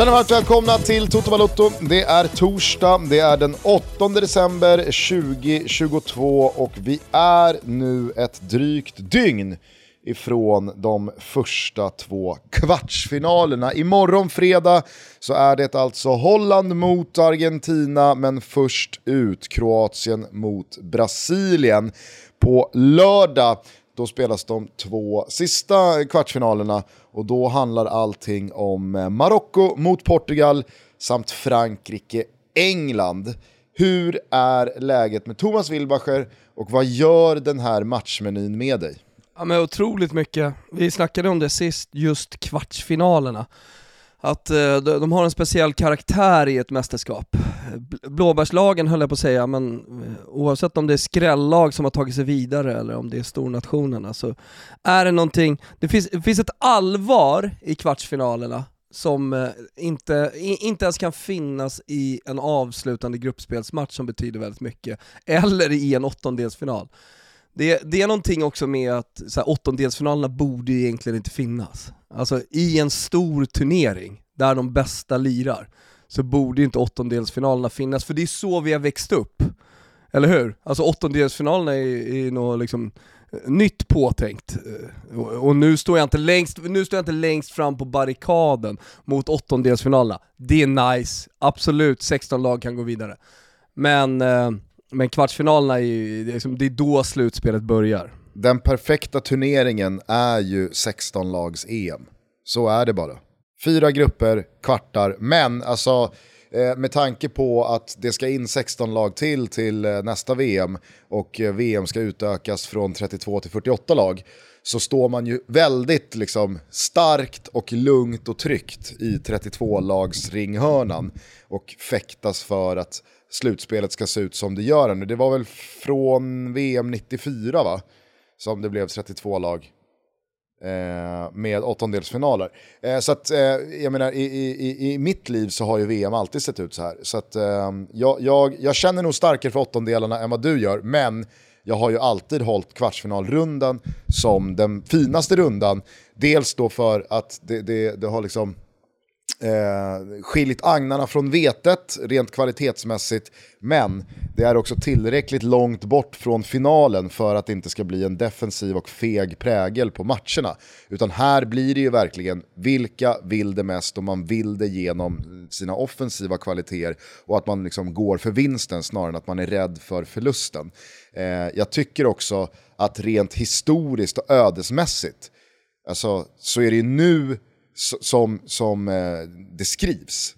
Känner varmt välkomna till Toto Balotto. Det är torsdag, det är den 8 december 2022 och vi är nu ett drygt dygn ifrån de första två kvartsfinalerna. Imorgon fredag så är det alltså Holland mot Argentina, men först ut Kroatien mot Brasilien. På lördag då spelas de två sista kvartsfinalerna och då handlar allting om eh, Marocko mot Portugal samt Frankrike-England. Hur är läget med Thomas Wilbacher och vad gör den här matchmenyn med dig? Ja men otroligt mycket. Vi snackade om det sist, just kvartsfinalerna. Att eh, de har en speciell karaktär i ett mästerskap. Blåbärslagen höll jag på att säga, men eh, oavsett om det är skrällag som har tagit sig vidare eller om det är stornationerna så är det någonting, det finns, det finns ett allvar i kvartsfinalerna som eh, inte, inte ens kan finnas i en avslutande gruppspelsmatch som betyder väldigt mycket, eller i en åttondelsfinal. Det, det är någonting också med att så här, åttondelsfinalerna borde ju egentligen inte finnas. Alltså i en stor turnering, där de bästa lirar, så borde inte åttondelsfinalerna finnas, för det är så vi har växt upp. Eller hur? Alltså åttondelsfinalerna är, är något liksom eh, nytt påtänkt. Eh, och, och, nu, står jag inte längst, nu står jag inte längst fram på barrikaden mot åttondelsfinalerna. Det är nice, absolut, 16 lag kan gå vidare. Men eh, men kvartsfinalerna är ju, det är, liksom, det är då slutspelet börjar. Den perfekta turneringen är ju 16-lags-EM. Så är det bara. Fyra grupper, kvartar, men alltså eh, med tanke på att det ska in 16 lag till till eh, nästa VM och eh, VM ska utökas från 32 till 48 lag så står man ju väldigt liksom, starkt och lugnt och tryggt i 32-lags ringhörnan och fäktas för att slutspelet ska se ut som det gör nu. Det var väl från VM 94 va? Som det blev 32 lag. Eh, med åttondelsfinaler. Eh, så att, eh, jag menar, i, i, i mitt liv så har ju VM alltid sett ut så här. Så att, eh, jag, jag, jag känner nog starkare för åttondelarna än vad du gör, men jag har ju alltid hållit kvartsfinalrundan som den finaste rundan. Dels då för att det, det, det har liksom eh, skiljt agnarna från vetet rent kvalitetsmässigt. Men det är också tillräckligt långt bort från finalen för att det inte ska bli en defensiv och feg prägel på matcherna. Utan här blir det ju verkligen vilka vill det mest och man vill det genom sina offensiva kvaliteter och att man liksom går för vinsten snarare än att man är rädd för förlusten. Eh, jag tycker också att rent historiskt och ödesmässigt alltså, så är det ju nu som, som eh, det skrivs.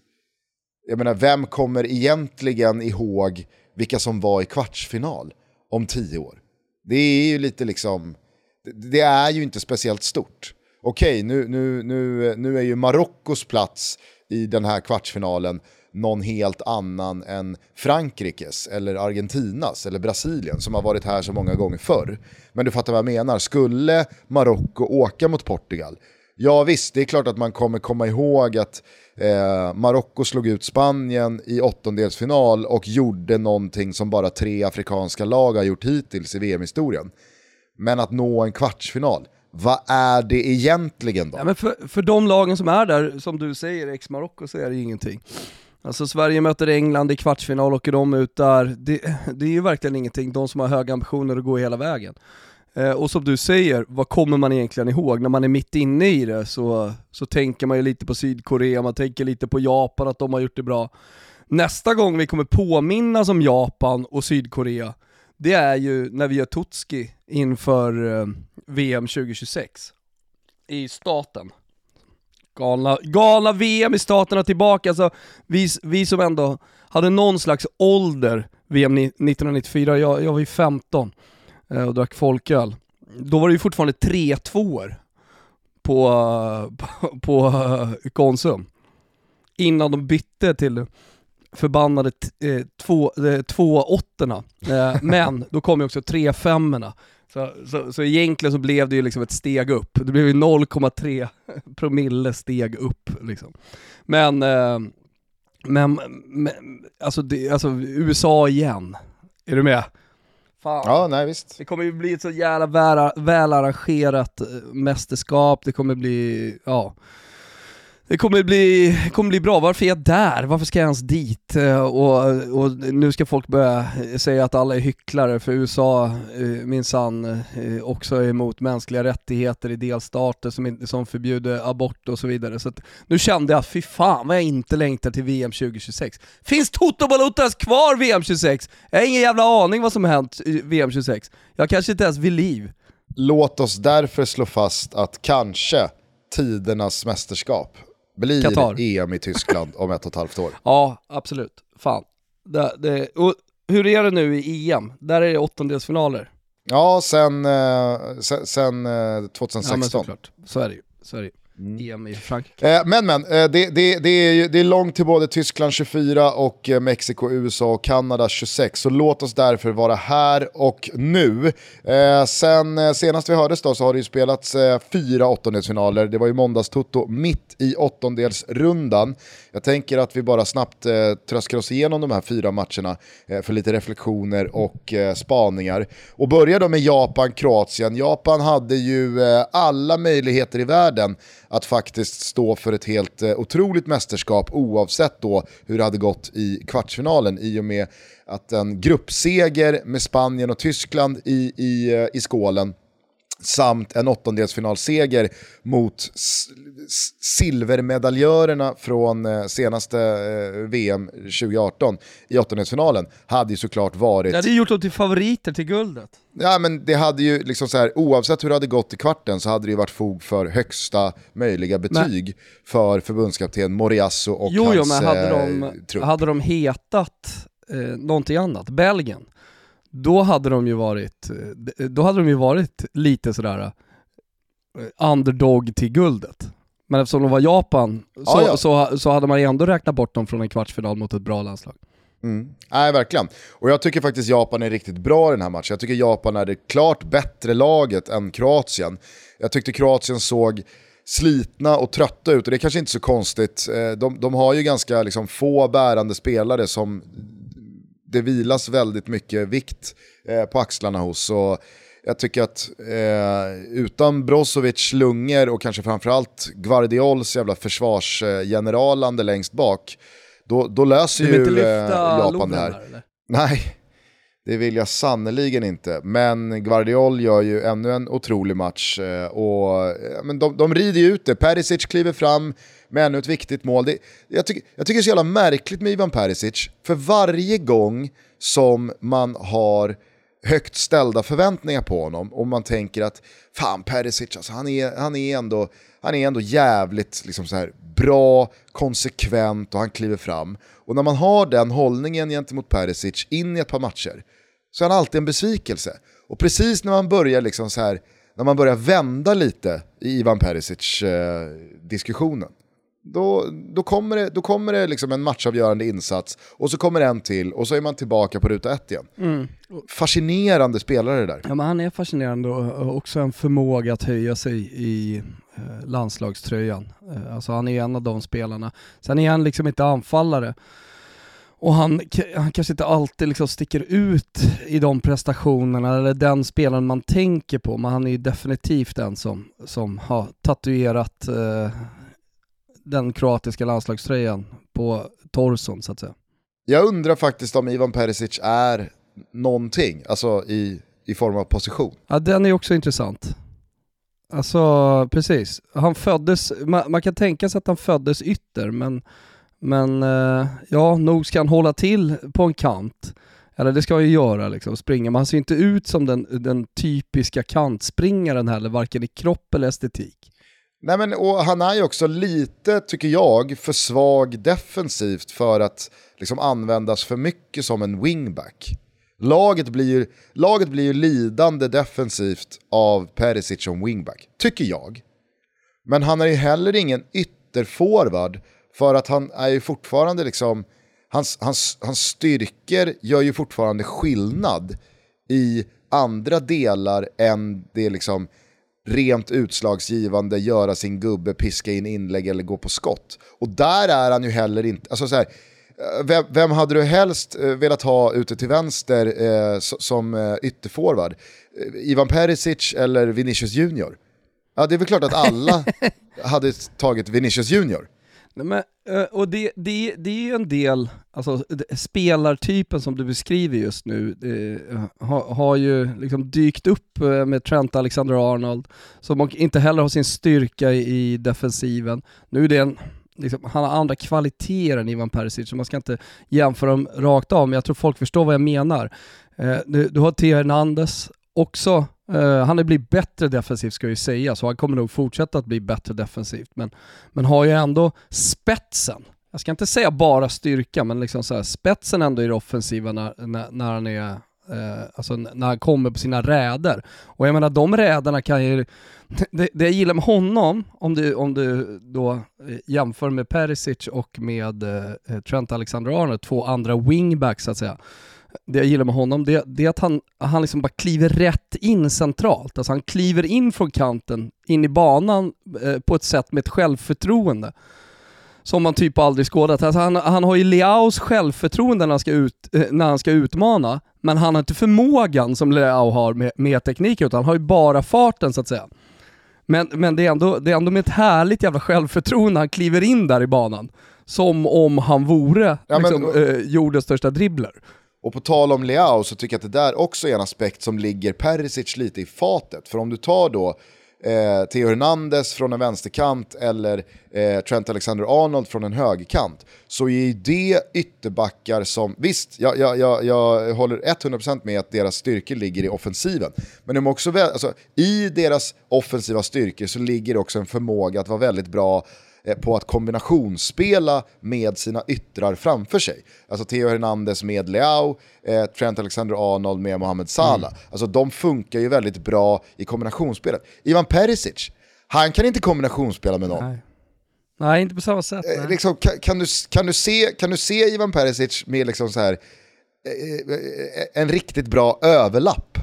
Jag menar, vem kommer egentligen ihåg vilka som var i kvartsfinal om tio år? Det är ju lite liksom, det, det är ju inte speciellt stort. Okej, nu, nu, nu, nu är ju Marockos plats i den här kvartsfinalen någon helt annan än Frankrikes, eller Argentinas, eller Brasilien som har varit här så många gånger förr. Men du fattar vad jag menar, skulle Marocko åka mot Portugal Ja visst, det är klart att man kommer komma ihåg att eh, Marocko slog ut Spanien i åttondelsfinal och gjorde någonting som bara tre afrikanska lag har gjort hittills i VM-historien. Men att nå en kvartsfinal, vad är det egentligen då? Ja, men för, för de lagen som är där, som du säger, ex-Marocko, så är det ingenting. Alltså Sverige möter England i kvartsfinal, åker de ut där, det, det är ju verkligen ingenting, de som har höga ambitioner att gå hela vägen. Eh, och som du säger, vad kommer man egentligen ihåg? När man är mitt inne i det så, så tänker man ju lite på Sydkorea, man tänker lite på Japan, att de har gjort det bra. Nästa gång vi kommer påminnas om Japan och Sydkorea, det är ju när vi gör Totski inför eh, VM 2026 i staten. Galna, galna VM i staterna tillbaka, alltså vi, vi som ändå hade någon slags ålder VM 1994, jag, jag var ju 15 och drack folköl. Då var det ju fortfarande tre tvåor på, på, på eh, Konsum. Innan de bytte till förbannade eh, två, eh, två åttorna. Eh, men då kom ju också tre femmorna. Så, så, så egentligen så blev det ju liksom ett steg upp. Det blev ju 0,3 promille steg upp liksom. Men, eh, men, men alltså, det, alltså USA igen. Är du med? Fan. Ja, nej visst. Det kommer ju bli ett så jävla väl, välarrangerat eh, mästerskap, det kommer bli, ja. Det kommer bli, kommer bli bra. Varför är jag där? Varför ska jag ens dit? Eh, och, och nu ska folk börja säga att alla är hycklare för USA eh, minsann eh, också är emot mänskliga rättigheter i delstater som, som förbjuder abort och så vidare. Så nu kände jag, fy fan vad jag inte längtar till VM 2026. Finns Toto Balotas kvar VM 26? Jag har ingen jävla aning vad som har hänt i VM 26. Jag kanske inte ens vill liv. Låt oss därför slå fast att kanske tidernas mästerskap blir Qatar. EM i Tyskland om ett och ett halvt år. Ja, absolut. Fan. Det, det, och hur är det nu i EM? Där är det åttondelsfinaler. Ja, sen, eh, sen, sen 2016. Ja, men såklart. Så är det ju. Så är det ju. Mm. EM i Frankrike. Eh, men men, eh, det, det, det, är, det är långt till både Tyskland 24 och eh, Mexiko, USA och Kanada 26. Så låt oss därför vara här och nu. Sen senast vi hördes då så har det ju spelats fyra åttondelsfinaler. Det var ju måndagstoto mitt i åttondelsrundan. Jag tänker att vi bara snabbt eh, tröskar oss igenom de här fyra matcherna eh, för lite reflektioner och eh, spaningar. Och börjar då med Japan-Kroatien. Japan hade ju eh, alla möjligheter i världen att faktiskt stå för ett helt eh, otroligt mästerskap oavsett då hur det hade gått i kvartsfinalen i och med att en gruppseger med Spanien och Tyskland i, i, eh, i skålen samt en åttondelsfinalseger mot silvermedaljörerna från eh, senaste eh, VM 2018 i åttondelsfinalen hade ju såklart varit... Det hade gjort dem till favoriter till guldet. Ja men det hade ju liksom så här, oavsett hur det hade gått i kvarten så hade det ju varit fog för högsta möjliga betyg men... för förbundskapten Moriasso och jo, hans jo, men hade de, eh, trupp. Hade de hetat eh, någonting annat, Belgien, då hade de ju varit, eh, då hade de ju varit lite sådär eh, underdog till guldet. Men eftersom de var Japan så, ah, ja. så, så hade man ju ändå räknat bort dem från en kvartsfinal mot ett bra landslag. Mm. Nej, verkligen. Och jag tycker faktiskt Japan är riktigt bra i den här matchen. Jag tycker Japan är det klart bättre laget än Kroatien. Jag tyckte Kroatien såg slitna och trötta ut och det är kanske inte så konstigt. Eh, de, de har ju ganska liksom, få bärande spelare som det vilas väldigt mycket vikt eh, på axlarna hos. Så jag tycker att eh, utan Brozovic lungor och kanske framförallt Guardiols jävla försvarsgeneralande längst bak, då, då löser ju eh, Japan det här. här Nej, det vill jag sannoliken inte. Men Guardiol gör ju ännu en otrolig match. Eh, och, eh, men de, de rider ju ut det. Perisic kliver fram med ännu ett viktigt mål. Det, jag, tycker, jag tycker det är så jävla märkligt med Ivan Perisic. För varje gång som man har högt ställda förväntningar på honom och man tänker att fan Perisic, alltså, han, är, han, är ändå, han är ändå jävligt liksom så här, bra, konsekvent och han kliver fram. Och när man har den hållningen gentemot Perisic in i ett par matcher så är han alltid en besvikelse. Och precis när man börjar liksom så här, när man börjar vända lite i Ivan Perisic-diskussionen, eh, då, då kommer det, då kommer det liksom en matchavgörande insats och så kommer en till och så är man tillbaka på ruta ett igen. Mm. Fascinerande spelare det där. Ja men han är fascinerande och också en förmåga att höja sig i eh, landslagströjan. Eh, alltså han är en av de spelarna. Sen är han liksom inte anfallare. Och han, han kanske inte alltid liksom sticker ut i de prestationerna eller den spelaren man tänker på, men han är ju definitivt den som, som har tatuerat eh, den kroatiska landslagströjan på torson så att säga. Jag undrar faktiskt om Ivan Perisic är någonting, alltså i, i form av position. Ja, den är också intressant. Alltså precis, han föddes, man, man kan tänka sig att han föddes ytter, men, men eh, ja, nog ska han hålla till på en kant. Eller det ska han ju göra liksom, springa, men han ser inte ut som den, den typiska kantspringaren heller, varken i kropp eller estetik. Nej men och han är ju också lite, tycker jag, för svag defensivt för att liksom användas för mycket som en wingback. Laget blir, ju, laget blir ju lidande defensivt av Perisic som wingback, tycker jag. Men han är ju heller ingen ytterforward för att han är ju fortfarande liksom, hans, hans, hans styrkor gör ju fortfarande skillnad i andra delar än det liksom rent utslagsgivande, göra sin gubbe, piska in inlägg eller gå på skott. Och där är han ju heller inte, alltså så här, eh, vem, vem, hade du helst eh, velat ha ute till vänster eh, som eh, ytterforward? Eh, Ivan Perisic eller Vinicius Junior? Ja, det är väl klart att alla hade tagit Vinicius Junior. Nej, men, Eh, och det, det, det är ju en del, alltså spelartypen som du beskriver just nu, eh, har, har ju liksom dykt upp eh, med Trent Alexander-Arnold, som inte heller har sin styrka i, i defensiven. Nu är det en, liksom, han har andra kvaliteter än Ivan Perisic, så man ska inte jämföra dem rakt av, men jag tror folk förstår vad jag menar. Eh, du, du har Theo Hernandez också eh, han har blivit bättre defensivt ska jag ju säga, så han kommer nog fortsätta att bli bättre defensivt. Men, men har ju ändå spetsen. Jag ska inte säga bara styrka, men liksom så här, spetsen ändå i det offensiva när, när, när han är eh, alltså när han kommer på sina räder. Och jag menar de räderna kan ju, det, det jag gillar med honom, om du, om du då eh, jämför med Perisic och med eh, Trent Alexander-Arnold, två andra wingbacks så att säga, det jag gillar med honom, det, det är att han, han liksom bara kliver rätt in centralt. Alltså han kliver in från kanten, in i banan eh, på ett sätt med ett självförtroende som man typ aldrig skådat. Alltså han, han har ju Leaos självförtroende när han, ska ut, eh, när han ska utmana, men han har inte förmågan som Leao har med, med teknik, utan han har ju bara farten så att säga. Men, men det, är ändå, det är ändå med ett härligt jävla självförtroende han kliver in där i banan. Som om han vore ja, liksom, men, eh, jordens största dribbler. Och på tal om Leao så tycker jag att det där också är en aspekt som ligger Perisic lite i fatet. För om du tar då eh, Theo Hernandez från en vänsterkant eller eh, Trent Alexander-Arnold från en högerkant så är det ytterbackar som, visst, jag, jag, jag, jag håller 100% med att deras styrkor ligger i offensiven. Men de också väl, alltså, i deras offensiva styrkor så ligger också en förmåga att vara väldigt bra på att kombinationsspela med sina yttrar framför sig. Alltså Theo Hernandez med Leao, eh, Trent Alexander-Arnold med Mohamed Salah. Mm. Alltså de funkar ju väldigt bra i kombinationsspelet. Ivan Perisic, han kan inte kombinationsspela med någon. Nej. Nej, inte på samma sätt. Eh, liksom, kan, kan, du, kan, du se, kan du se Ivan Perisic med liksom så här, eh, eh en riktigt bra överlapp?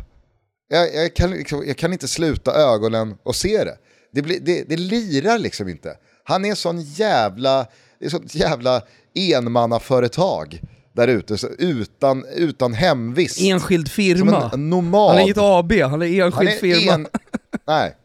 Jag, jag, kan, liksom, jag kan inte sluta ögonen och se det. Det, blir, det, det lirar liksom inte. Han är sån jävla, det är sånt jävla enmannaföretag där ute utan, utan hemvist. Enskild firma. Nomad. Han är inget AB, han är enskild han är firma. En, nej.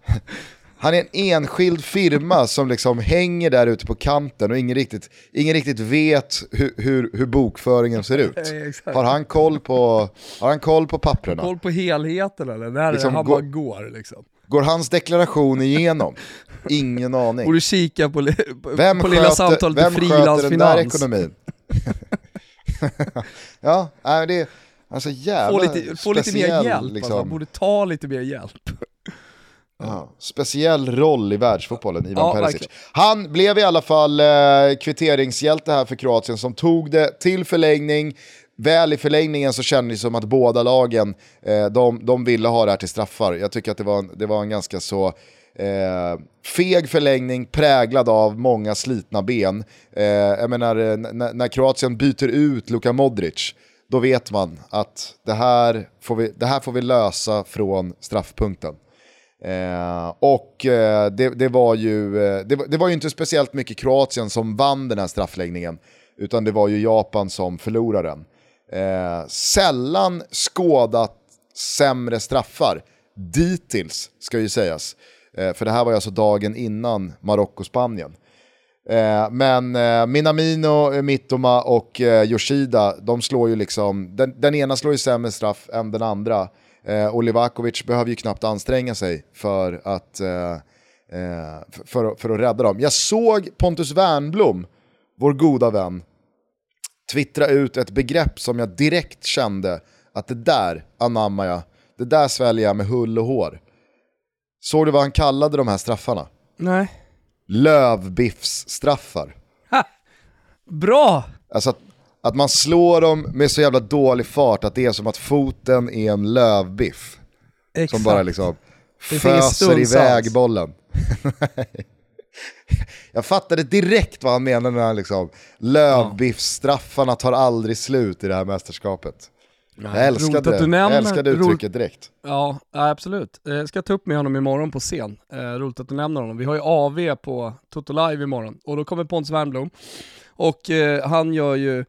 Han är en enskild firma som liksom hänger där ute på kanten och ingen riktigt, ingen riktigt vet hur, hur, hur bokföringen ser ut. har, han koll på, har han koll på papperna? Koll på helheten eller? När liksom, han bara går liksom. Går hans deklaration igenom? Ingen aning. Borde kika på, på, vem på sköter, lilla samtalet vem till Frilans den där ekonomin? ja, nej, det är alltså jävla Få lite, få lite mer hjälp, alltså. liksom. alltså. borde ta lite mer hjälp. Ja, speciell roll i världsfotbollen, Ivan ja, Perisic. Verkligen. Han blev i alla fall eh, kvitteringshjälte här för Kroatien som tog det till förlängning. Väl i förlängningen så kändes det som att båda lagen, eh, de, de ville ha det här till straffar. Jag tycker att det var en, det var en ganska så eh, feg förlängning präglad av många slitna ben. Eh, jag menar, eh, när Kroatien byter ut Luka Modric, då vet man att det här får vi, det här får vi lösa från straffpunkten. Eh, och eh, det, det, var ju, eh, det, det, var ju inte speciellt mycket Kroatien som vann den här straffläggningen, utan det var ju Japan som förlorade den. Eh, sällan skådat sämre straffar, dittills ska ju sägas. Eh, för det här var ju alltså dagen innan Marocko-Spanien. Eh, men eh, Minamino, eh, Mittoma och eh, Yoshida, de slår ju liksom, den, den, ena slår ju sämre straff än den andra. Eh, och Livakovic behöver ju knappt anstränga sig för att, eh, eh, för, för, att rädda dem. Jag såg Pontus Wernblom, vår goda vän, twittra ut ett begrepp som jag direkt kände att det där anammar jag, det där sväljer jag med hull och hår. Såg du vad han kallade de här straffarna? Nej. Lövbiffsstraffar. Ha! Bra! Alltså att, att man slår dem med så jävla dålig fart att det är som att foten är en lövbiff. Exakt. Som bara liksom föser iväg bollen. Jag fattade direkt vad han menade när han liksom, lövbiffstraffarna tar aldrig slut i det här mästerskapet. Jag älskade, det. jag älskade uttrycket direkt. Ja, absolut. Jag eh, ska ta upp med honom imorgon på scen. Eh, roligt att du nämner honom. Vi har ju AV på Toto Live imorgon och då kommer Pontus Wernbloom. Och eh, han gör ju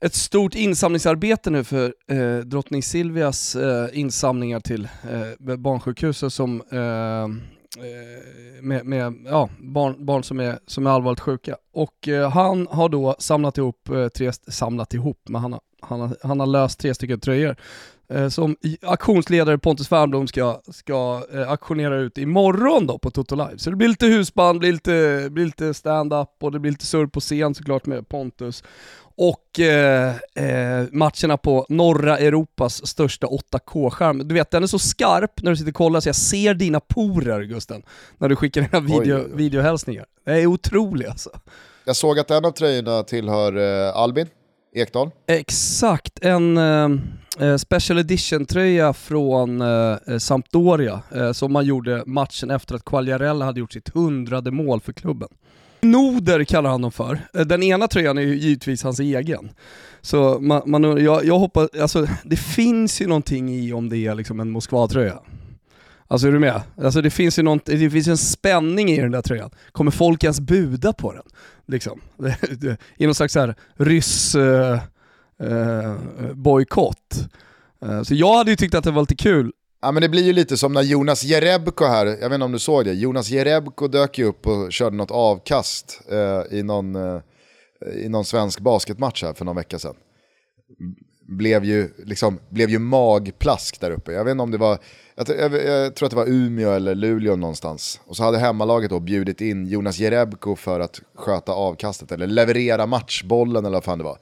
ett stort insamlingsarbete nu för eh, drottning Silvias eh, insamlingar till eh, barnsjukhuset som eh, Eh, med, med ja, barn, barn som, är, som är allvarligt sjuka. Och eh, han har då samlat ihop, eh, tre, samlat ihop, men han har, han, har, han har löst tre stycken tröjor som auktionsledare Pontus Fernblom ska, ska eh, auktionera ut imorgon då på Toto Live. Så det blir lite husband, blir lite, blir lite stand-up och det blir lite surr på scen såklart med Pontus och eh, eh, matcherna på norra Europas största 8K-skärm. Du vet, den är så skarp när du sitter och kollar så jag ser dina porer Gusten, när du skickar dina video, videohälsningar. Det är otroligt alltså. Jag såg att en av tröjorna tillhör eh, Albin Ekdal. Exakt, en eh, eh special edition-tröja från eh, eh, Sampdoria eh, som man gjorde matchen efter att Quagliarella hade gjort sitt hundrade mål för klubben. Noder kallar han dem för. Eh, den ena tröjan är ju givetvis hans egen. Så man, man, jag, jag hoppas, alltså det finns ju någonting i om det är liksom en Moskva-tröja. Alltså är du med? Alltså det finns ju något, det finns en spänning i den där tröjan. Kommer folk ens buda på den? Liksom. I någon slags här ryss uh, uh, bojkott. Uh, så jag hade ju tyckt att det var lite kul Ja men det blir ju lite som när Jonas Jerebko här, jag vet inte om du såg det, Jonas Jerebko dök ju upp och körde något avkast eh, i, någon, i någon svensk basketmatch här för någon vecka sedan. Blev ju, liksom, blev ju magplask där uppe. Jag vet inte om det var, jag, jag, jag, tror att det var Umeå eller Luleå någonstans. Och så hade hemmalaget då bjudit in Jonas Jerebko för att sköta avkastet eller leverera matchbollen eller vad fan det var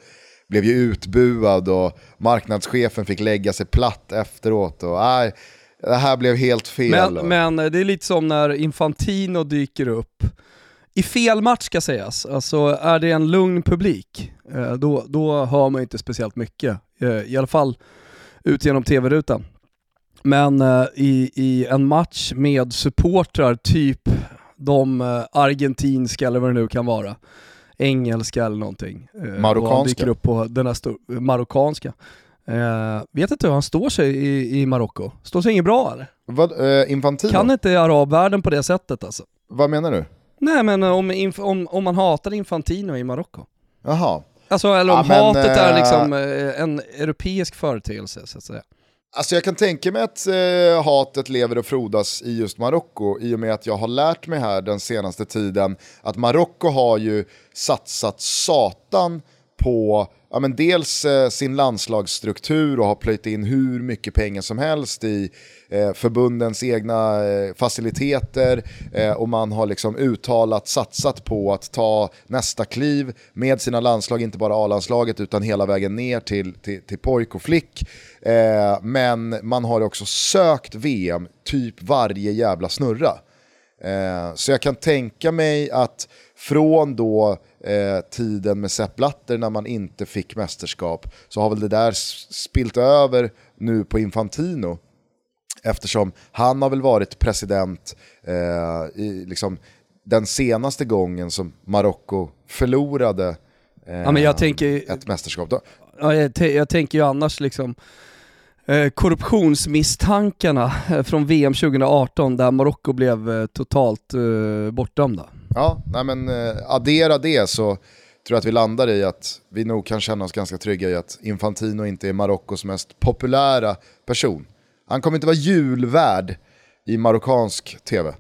blev ju utbuad och marknadschefen fick lägga sig platt efteråt. Och, nej, det här blev helt fel. Men, men det är lite som när Infantino dyker upp i fel match ska sägas, alltså är det en lugn publik, eh, då, då hör man inte speciellt mycket. Eh, I alla fall ut genom tv-rutan. Men eh, i, i en match med supportrar, typ de argentinska eller vad det nu kan vara, engelska eller någonting. Eh, marockanska. upp på den här marockanska. Eh, vet inte hur han står sig i, i Marocko. Står sig inget bra eller? Vad, eh, Infantino? Kan inte arabvärlden på det sättet alltså. Vad menar du? Nej men om, om, om man hatar Infantino i Marocko. Jaha. Alltså eller om ja, hatet men, är liksom eh, en europeisk företeelse så att säga. Alltså jag kan tänka mig att eh, hatet lever och frodas i just Marocko i och med att jag har lärt mig här den senaste tiden att Marocko har ju satsat satan på ja, men dels eh, sin landslagsstruktur och har plöjt in hur mycket pengar som helst i eh, förbundens egna eh, faciliteter eh, och man har liksom uttalat satsat på att ta nästa kliv med sina landslag, inte bara A-landslaget utan hela vägen ner till, till, till pojk och flick. Eh, men man har också sökt VM typ varje jävla snurra. Eh, så jag kan tänka mig att från då eh, tiden med Sepp Blatter när man inte fick mästerskap så har väl det där spilt över nu på Infantino. Eftersom han har väl varit president eh, i liksom, den senaste gången som Marocko förlorade eh, ja, men jag tänker, ett mästerskap. Ja, jag, jag tänker ju annars liksom Eh, korruptionsmisstankarna eh, från VM 2018 där Marocko blev eh, totalt bortdömda. Ja, nej men eh, addera det så tror jag att vi landar i att vi nog kan känna oss ganska trygga i att Infantino inte är Marockos mest populära person. Han kommer inte vara julvärd i marockansk tv.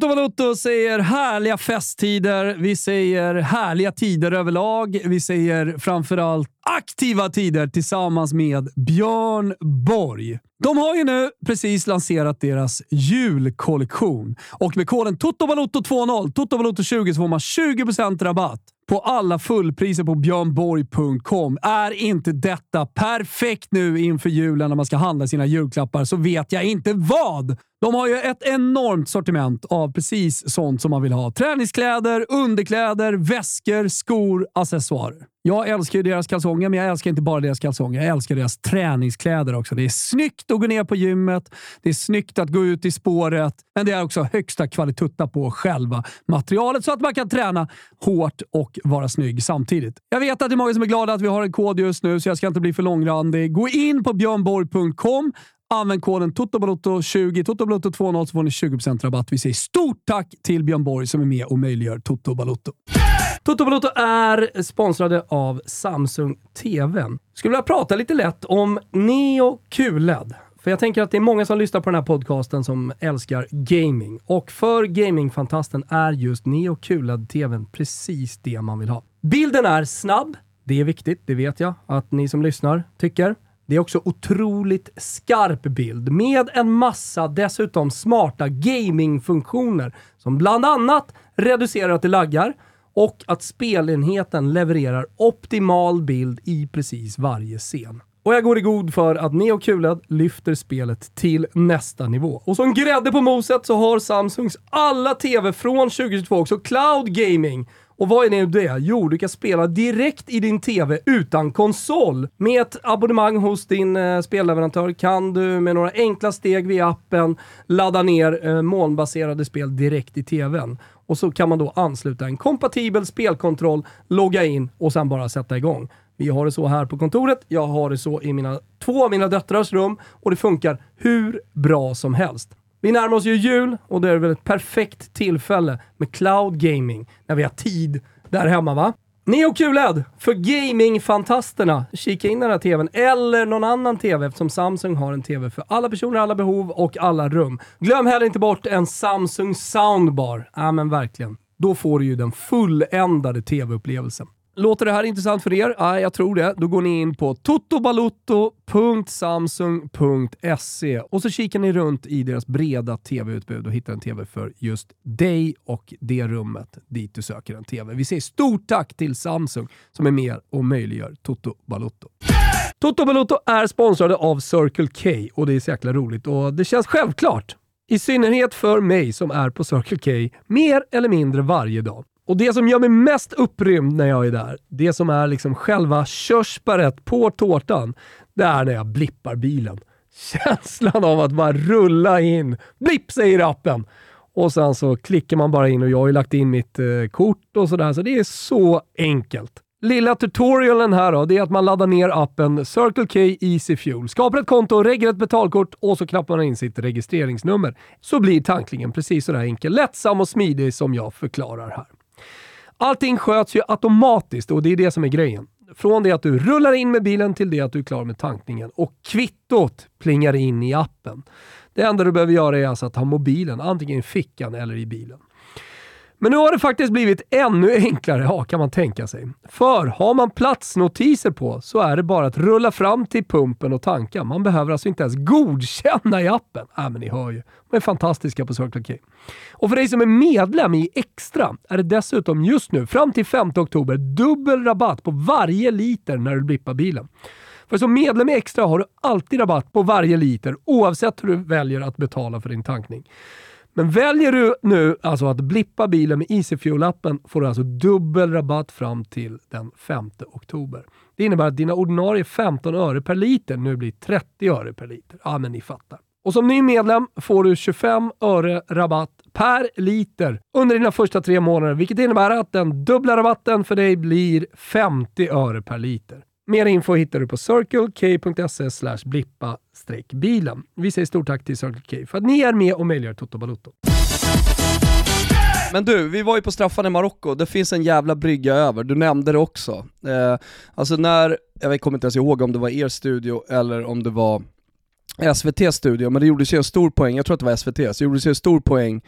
Toto Valuto säger härliga festtider, vi säger härliga tider överlag, vi säger framförallt aktiva tider tillsammans med Björn Borg. De har ju nu precis lanserat deras julkollektion. Och med koden TOTOVALUTO20, TOTOVALUTO20 så får man 20% rabatt på alla fullpriser på björnborg.com. Är inte detta perfekt nu inför julen när man ska handla sina julklappar så vet jag inte vad! De har ju ett enormt sortiment av precis sånt som man vill ha. Träningskläder, underkläder, väskor, skor, accessoarer. Jag älskar ju deras kalsonger, men jag älskar inte bara deras kalsonger. Jag älskar deras träningskläder också. Det är snyggt att gå ner på gymmet, det är snyggt att gå ut i spåret, men det är också högsta kvalitutta på själva materialet så att man kan träna hårt och vara snygg samtidigt. Jag vet att det är många som är glada att vi har en kod just nu, så jag ska inte bli för långrandig. Gå in på björnborg.com Använd koden TOTOBALOTTO20, TOTOBALOTTO20 så får ni 20% rabatt. Vi säger stort tack till Björn Borg som är med och möjliggör Toto Balotto. Toto Balotto är sponsrade av Samsung TV. Skulle vilja prata lite lätt om Neo QLED. För jag tänker att det är många som lyssnar på den här podcasten som älskar gaming. Och för gamingfantasten är just Neo QLED-TVn precis det man vill ha. Bilden är snabb, det är viktigt, det vet jag att ni som lyssnar tycker. Det är också otroligt skarp bild med en massa dessutom smarta gamingfunktioner som bland annat reducerar att det laggar och att spelenheten levererar optimal bild i precis varje scen. Och jag går i god för att Neo QLED lyfter spelet till nästa nivå. Och som grädde på moset så har Samsungs alla TV från 2022 också cloud gaming. Och vad är nu det? Jo, du kan spela direkt i din TV utan konsol. Med ett abonnemang hos din eh, spelleverantör kan du med några enkla steg via appen ladda ner eh, molnbaserade spel direkt i TVn. Och så kan man då ansluta en kompatibel spelkontroll, logga in och sen bara sätta igång. Vi har det så här på kontoret, jag har det så i mina, två av mina döttrars rum och det funkar hur bra som helst. Vi närmar oss ju jul och då är det väl ett perfekt tillfälle med cloud gaming när vi har tid där hemma va? Neo QLED för gamingfantasterna. Kika in den här TVn eller någon annan TV eftersom Samsung har en TV för alla personer, alla behov och alla rum. Glöm heller inte bort en Samsung Soundbar. Ja men verkligen. Då får du ju den fulländade TV-upplevelsen. Låter det här intressant för er? Ja, jag tror det. Då går ni in på totobalutto.samsung.se och så kikar ni runt i deras breda tv-utbud och hittar en tv för just dig och det rummet dit du söker en tv. Vi säger stort tack till Samsung som är med och möjliggör Toto Balutto. Toto Balutto är sponsrade av Circle K och det är så jäkla roligt och det känns självklart. I synnerhet för mig som är på Circle K mer eller mindre varje dag. Och det som gör mig mest upprymd när jag är där, det som är liksom själva körsbäret på tårtan, det är när jag blippar bilen. Känslan av att bara rulla in, blipp säger appen! Och sen så klickar man bara in och jag har ju lagt in mitt eh, kort och sådär, så det är så enkelt. Lilla tutorialen här då, det är att man laddar ner appen Circle K Easy Fuel, skapar ett konto, reggar ett betalkort och så knappar man in sitt registreringsnummer. Så blir tanklingen precis sådär enkel, lättsam och smidig som jag förklarar här. Allting sköts ju automatiskt och det är det som är grejen. Från det att du rullar in med bilen till det att du är klar med tankningen och kvittot plingar in i appen. Det enda du behöver göra är alltså att ha mobilen antingen i fickan eller i bilen. Men nu har det faktiskt blivit ännu enklare, ja, kan man tänka sig. För har man platsnotiser på så är det bara att rulla fram till pumpen och tanka. Man behöver alltså inte ens godkänna i appen. Äh, men ni hör ju. De är fantastiska på Circle K. Och för dig som är medlem i Extra är det dessutom just nu, fram till 5 oktober, dubbel rabatt på varje liter när du blippar bilen. För som medlem i Extra har du alltid rabatt på varje liter oavsett hur du väljer att betala för din tankning. Men väljer du nu alltså att blippa bilen med EasyFuel-appen får du alltså dubbel rabatt fram till den 5 oktober. Det innebär att dina ordinarie 15 öre per liter nu blir 30 öre per liter. Ja, men ni fattar. Och som ny medlem får du 25 öre rabatt per liter under dina första tre månader, vilket innebär att den dubbla rabatten för dig blir 50 öre per liter. Mer info hittar du på circlek.se blippa bilen. Vi säger stort tack till Circle K för att ni är med och möjliggör Toto Balotto. Men du, vi var ju på straffarna i Marocko, det finns en jävla brygga över, du nämnde det också. Eh, alltså när, jag kommer inte ens ihåg om det var er studio eller om det var SVT studio, men det gjordes ju en stor poäng, jag tror att det var SVT, så det gjordes ju en stor poäng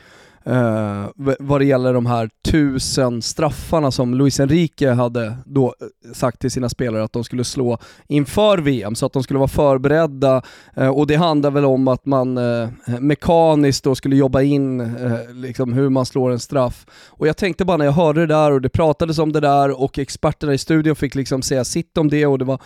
Uh, vad det gäller de här tusen straffarna som Luis Enrique hade då eh, sagt till sina spelare att de skulle slå inför VM, så att de skulle vara förberedda. Uh, och det handlar väl om att man uh, mekaniskt då skulle jobba in liksom hur man slår en straff. Och jag tänkte bara när jag hörde det där och det pratades om det där och experterna i studion fick liksom säga sitt om det och det var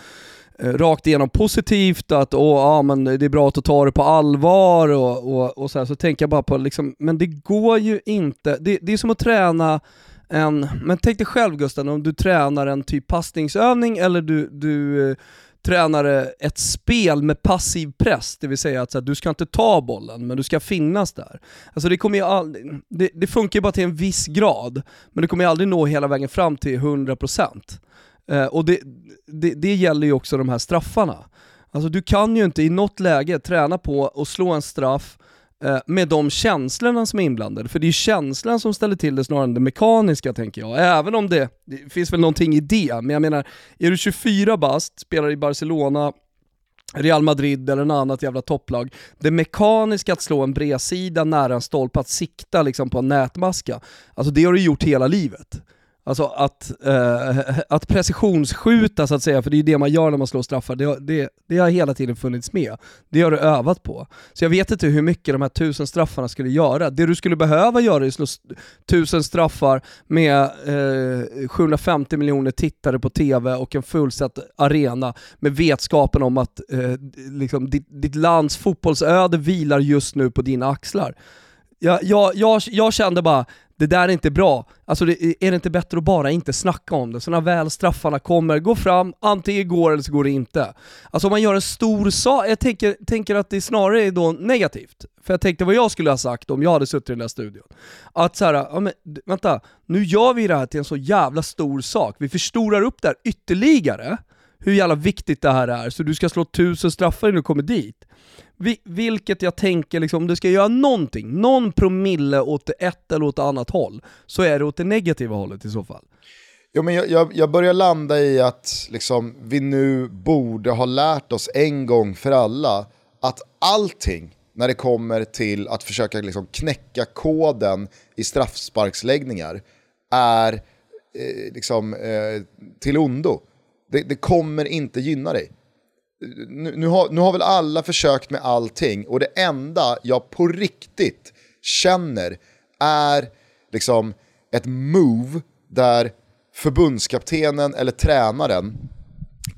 Eh, rakt igenom positivt, att åh, ja, men det är bra att ta det på allvar och, och, och så här, så tänker jag bara på liksom, men det går ju inte, det, det är som att träna en, men tänk dig själv Gusten, om du tränar en typ passningsövning eller du, du eh, tränar ett spel med passiv press, det vill säga att så här, du ska inte ta bollen, men du ska finnas där. Alltså det, kommer ju all, det, det funkar ju bara till en viss grad, men du kommer ju aldrig nå hela vägen fram till 100%. Eh, och det, det, det gäller ju också de här straffarna. Alltså du kan ju inte i något läge träna på att slå en straff eh, med de känslorna som är inblandade, för det är ju känslan som ställer till det snarare än det mekaniska tänker jag. Även om det, det finns väl någonting i det, men jag menar, är du 24 bast, spelar i Barcelona, Real Madrid eller något annat jävla topplag. Det mekaniska att slå en bredsida nära en stolpe, att sikta liksom på en nätmaska, alltså det har du gjort hela livet. Alltså att, eh, att precisionsskjuta så att säga, för det är ju det man gör när man slår straffar, det, det, det har hela tiden funnits med. Det har du övat på. Så jag vet inte hur mycket de här tusen straffarna skulle göra. Det du skulle behöva göra är att slå tusen straffar med eh, 750 miljoner tittare på TV och en fullsatt arena med vetskapen om att eh, liksom, ditt, ditt lands fotbollsöde vilar just nu på dina axlar. Jag, jag, jag, jag kände bara, det där är inte bra. Alltså det, är det inte bättre att bara inte snacka om det? Så när väl straffarna kommer, gå fram, antingen går eller så går det inte. Alltså om man gör en stor sak, jag tänker, tänker att det snarare är då negativt. För jag tänkte vad jag skulle ha sagt om jag hade suttit i den där studion. Att såhär, ja men vänta, nu gör vi det här till en så jävla stor sak. Vi förstorar upp det här ytterligare, hur jävla viktigt det här är, så du ska slå tusen straffar innan du kommer dit. Vilket jag tänker, liksom, om du ska göra någonting, någon promille åt ett eller åt annat håll, så är det åt det negativa hållet i så fall. Jo, men jag, jag, jag börjar landa i att liksom, vi nu borde ha lärt oss en gång för alla att allting när det kommer till att försöka liksom knäcka koden i straffsparksläggningar är eh, liksom, eh, till ondo. Det, det kommer inte gynna dig nu, nu, har, nu har väl alla försökt med allting och det enda jag på riktigt känner är liksom ett move där förbundskaptenen eller tränaren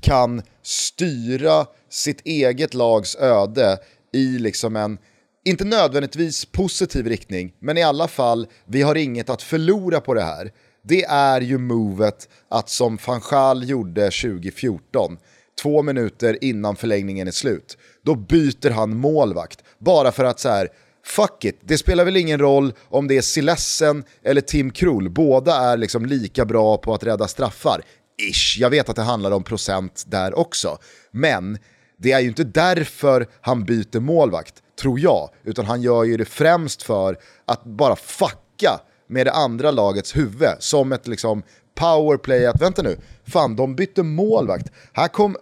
kan styra sitt eget lags öde i liksom en, inte nödvändigtvis positiv riktning, men i alla fall, vi har inget att förlora på det här. Det är ju movet att som Fanchal gjorde 2014, två minuter innan förlängningen är slut. Då byter han målvakt. Bara för att så här, fuck it, det spelar väl ingen roll om det är Silessen eller Tim Krul, Båda är liksom lika bra på att rädda straffar. Ish, jag vet att det handlar om procent där också. Men det är ju inte därför han byter målvakt, tror jag. Utan han gör ju det främst för att bara fucka med det andra lagets huvud. Som ett liksom powerplay att vänta nu, fan de bytte målvakt. Här kom,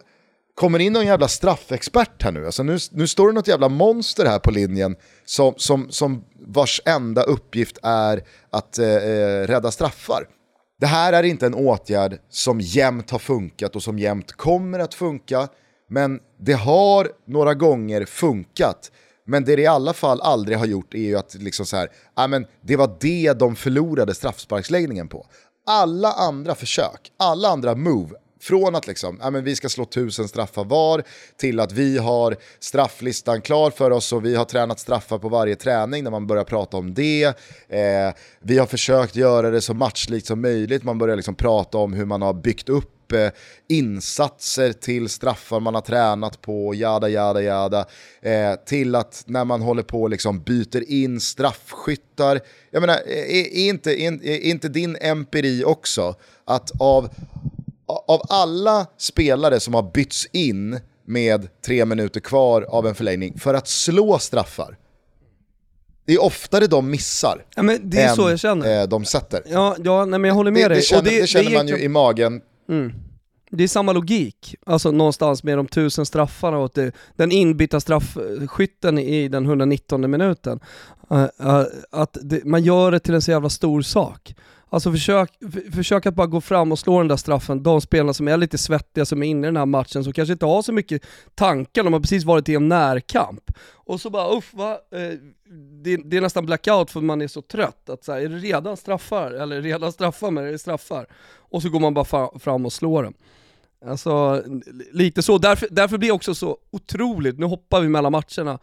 kommer in någon jävla straffexpert här nu. Alltså nu, nu står det något jävla monster här på linjen som, som, som vars enda uppgift är att eh, eh, rädda straffar. Det här är inte en åtgärd som jämt har funkat och som jämt kommer att funka. Men det har några gånger funkat. Men det det i alla fall aldrig har gjort är ju att liksom så här, ah, men det var det de förlorade straffsparksläggningen på. Alla andra försök, alla andra move från att liksom, ja, men vi ska slå tusen straffar var till att vi har strafflistan klar för oss och vi har tränat straffar på varje träning när man börjar prata om det. Eh, vi har försökt göra det så matchlikt som möjligt, man börjar liksom prata om hur man har byggt upp eh, insatser till straffar man har tränat på, jada jada jada. Eh, till att när man håller på och liksom byter in straffskyttar. Jag menar, är, är, inte, är, är inte din empiri också att av av alla spelare som har bytts in med tre minuter kvar av en förlängning för att slå straffar, det är oftare de missar ja, men det är än så jag känner. Eh, de sätter. Ja, ja nej, men jag håller med det, dig. Det känner, det, det känner man ju i magen. Mm. Det är samma logik, alltså någonstans med de tusen straffarna och det, den inbytta straffskytten i den 119 minuten. Uh, uh, att det, man gör det till en så jävla stor sak. Alltså försök, försök att bara gå fram och slå den där straffen, de spelarna som är lite svettiga, som är inne i den här matchen, som kanske inte har så mycket tankar, de har precis varit i en närkamp. Och så bara uff, va? Eh, det, det, är nästan blackout för man är så trött, att så här, är det redan straffar? Eller redan straffar, men är det straffar? Och så går man bara fram och slår den. Alltså, lite så. Därför, därför blir det också så otroligt, nu hoppar vi mellan matcherna,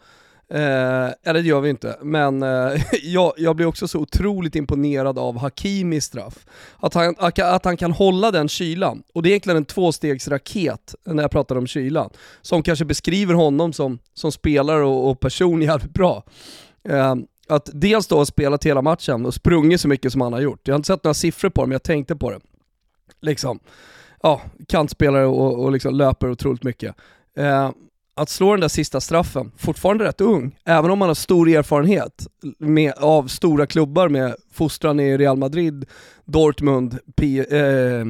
Eh, eller det gör vi inte, men eh, jag, jag blir också så otroligt imponerad av Hakimis straff. Att han, att han kan hålla den kylan, och det är egentligen en tvåstegsraket när jag pratar om kylan, som kanske beskriver honom som, som spelare och, och person jävligt bra. Eh, att dels då ha spelat hela matchen och sprungit så mycket som han har gjort. Jag har inte sett några siffror på det, men jag tänkte på det. Liksom, ja, kantspelare och, och liksom löper otroligt mycket. Eh, att slå den där sista straffen, fortfarande rätt ung, även om man har stor erfarenhet med, av stora klubbar med fostran i Real Madrid, Dortmund, P, eh,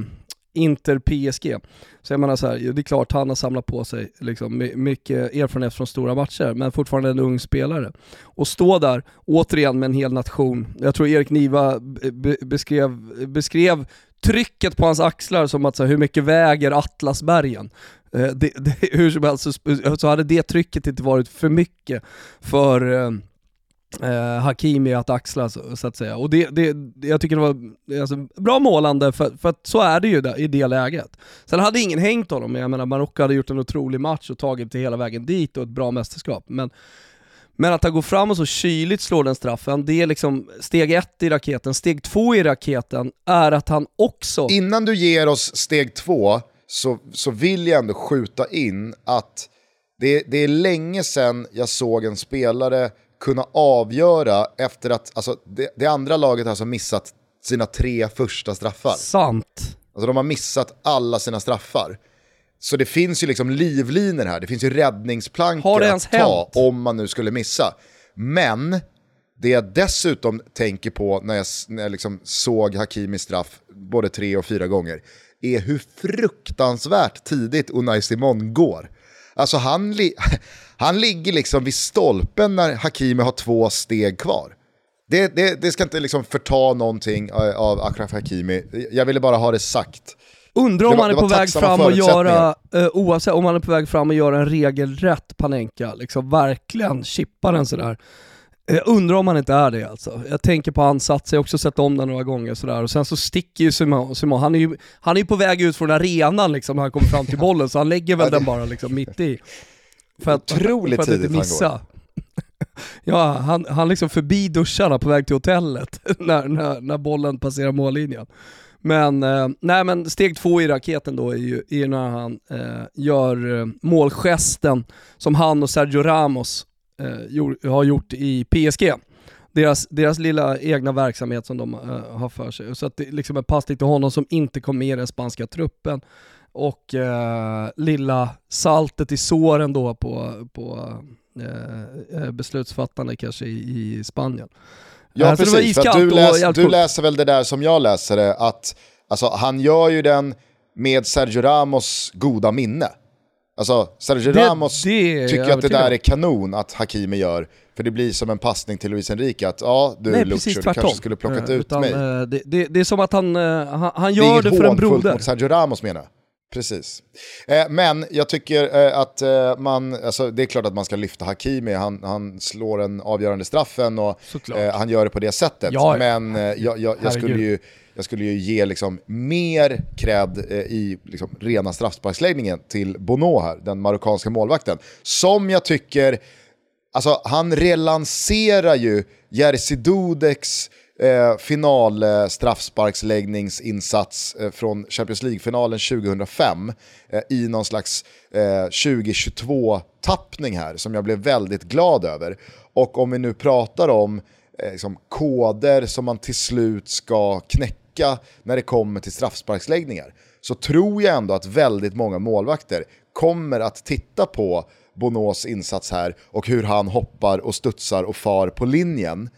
Inter PSG. Så jag menar så här, det är klart han har samlat på sig liksom, mycket erfarenhet från stora matcher, men fortfarande en ung spelare. Och stå där, återigen med en hel nation. Jag tror Erik Niva beskrev, beskrev trycket på hans axlar som att så här, hur mycket väger Atlasbergen? Eh, det, det, hur som helst så, så hade det trycket inte varit för mycket för eh, eh, Hakimi att axla så, så, att säga. Och det, det, jag tycker det var alltså, bra målande för, för att så är det ju där, i det läget. Sen hade ingen hängt honom, jag menar Marocko hade gjort en otrolig match och tagit det hela vägen dit och ett bra mästerskap. Men, men att han går fram och så kyligt slår den straffen, det är liksom steg ett i raketen. Steg två i raketen är att han också... Innan du ger oss steg två, så, så vill jag ändå skjuta in att det, det är länge sedan jag såg en spelare kunna avgöra efter att, alltså det, det andra laget har alltså missat sina tre första straffar. Sant. Alltså de har missat alla sina straffar. Så det finns ju liksom livliner här, det finns ju räddningsplankor att ta hänt? om man nu skulle missa. Men det jag dessutom tänker på när jag, när jag liksom såg Hakimi straff både tre och fyra gånger är hur fruktansvärt tidigt Unai Simon går. Alltså han, han ligger liksom vid stolpen när Hakimi har två steg kvar. Det, det, det ska inte liksom förta någonting av Akraf Hakimi, jag ville bara ha det sagt. Undrar om han är på väg fram och göra, uh, oavsett om han är på väg fram och göra en regelrätt Panenka, liksom verkligen chippa den sådär. Jag undrar om han inte är det alltså. Jag tänker på ansats, jag har också sett om den några gånger sådär. Och sen så sticker ju Simon, Simon han är ju han är på väg ut från arenan liksom när han kommer fram till bollen, så han lägger väl den bara liksom mitt i. För att, Otroligt för att inte missa. ja, han, han liksom förbi duscharna på väg till hotellet när, när, när bollen passerar mållinjen. Men, eh, nej men steg två i raketen då är ju, är när han eh, gör eh, målgesten som han och Sergio Ramos eh, har gjort i PSG. Deras, deras lilla egna verksamhet som de eh, har för sig. Så att det liksom är passning till honom som inte kom med i den spanska truppen. Och eh, lilla saltet i såren då på, på eh, eh beslutsfattande kanske i, i Spanien. Ja eh, precis, för du, läs, du läser väl det där som jag läser det, att alltså, han gör ju den med Sergio Ramos goda minne. Alltså Sergio det, Ramos det tycker att det där är kanon att Hakimi gör. För det blir som en passning till Luis Enrique att ja du Lucio, du kanske skulle plockat uh, ut utan, mig. Det, det, är som att han, han, han gör det, det för en broder. Det är mot Sergio Ramos menar jag. Precis. Eh, men jag tycker eh, att eh, man, alltså, det är klart att man ska lyfta Hakimi, han, han slår en avgörande straffen och han gör det på det sättet. Ja, men jag, jag, jag skulle ju jag skulle ju ge liksom mer cred i liksom rena straffsparksläggningen till Bono här, den marockanska målvakten. Som jag tycker, alltså han relanserar ju Jerzy Dudeks eh, final eh, straffsparksläggningsinsats eh, från Champions League-finalen 2005 eh, i någon slags eh, 2022-tappning här som jag blev väldigt glad över. Och om vi nu pratar om eh, liksom, koder som man till slut ska knäcka när det kommer till straffsparksläggningar så tror jag ändå att väldigt många målvakter kommer att titta på Bonos insats här och hur han hoppar och studsar och far på linjen.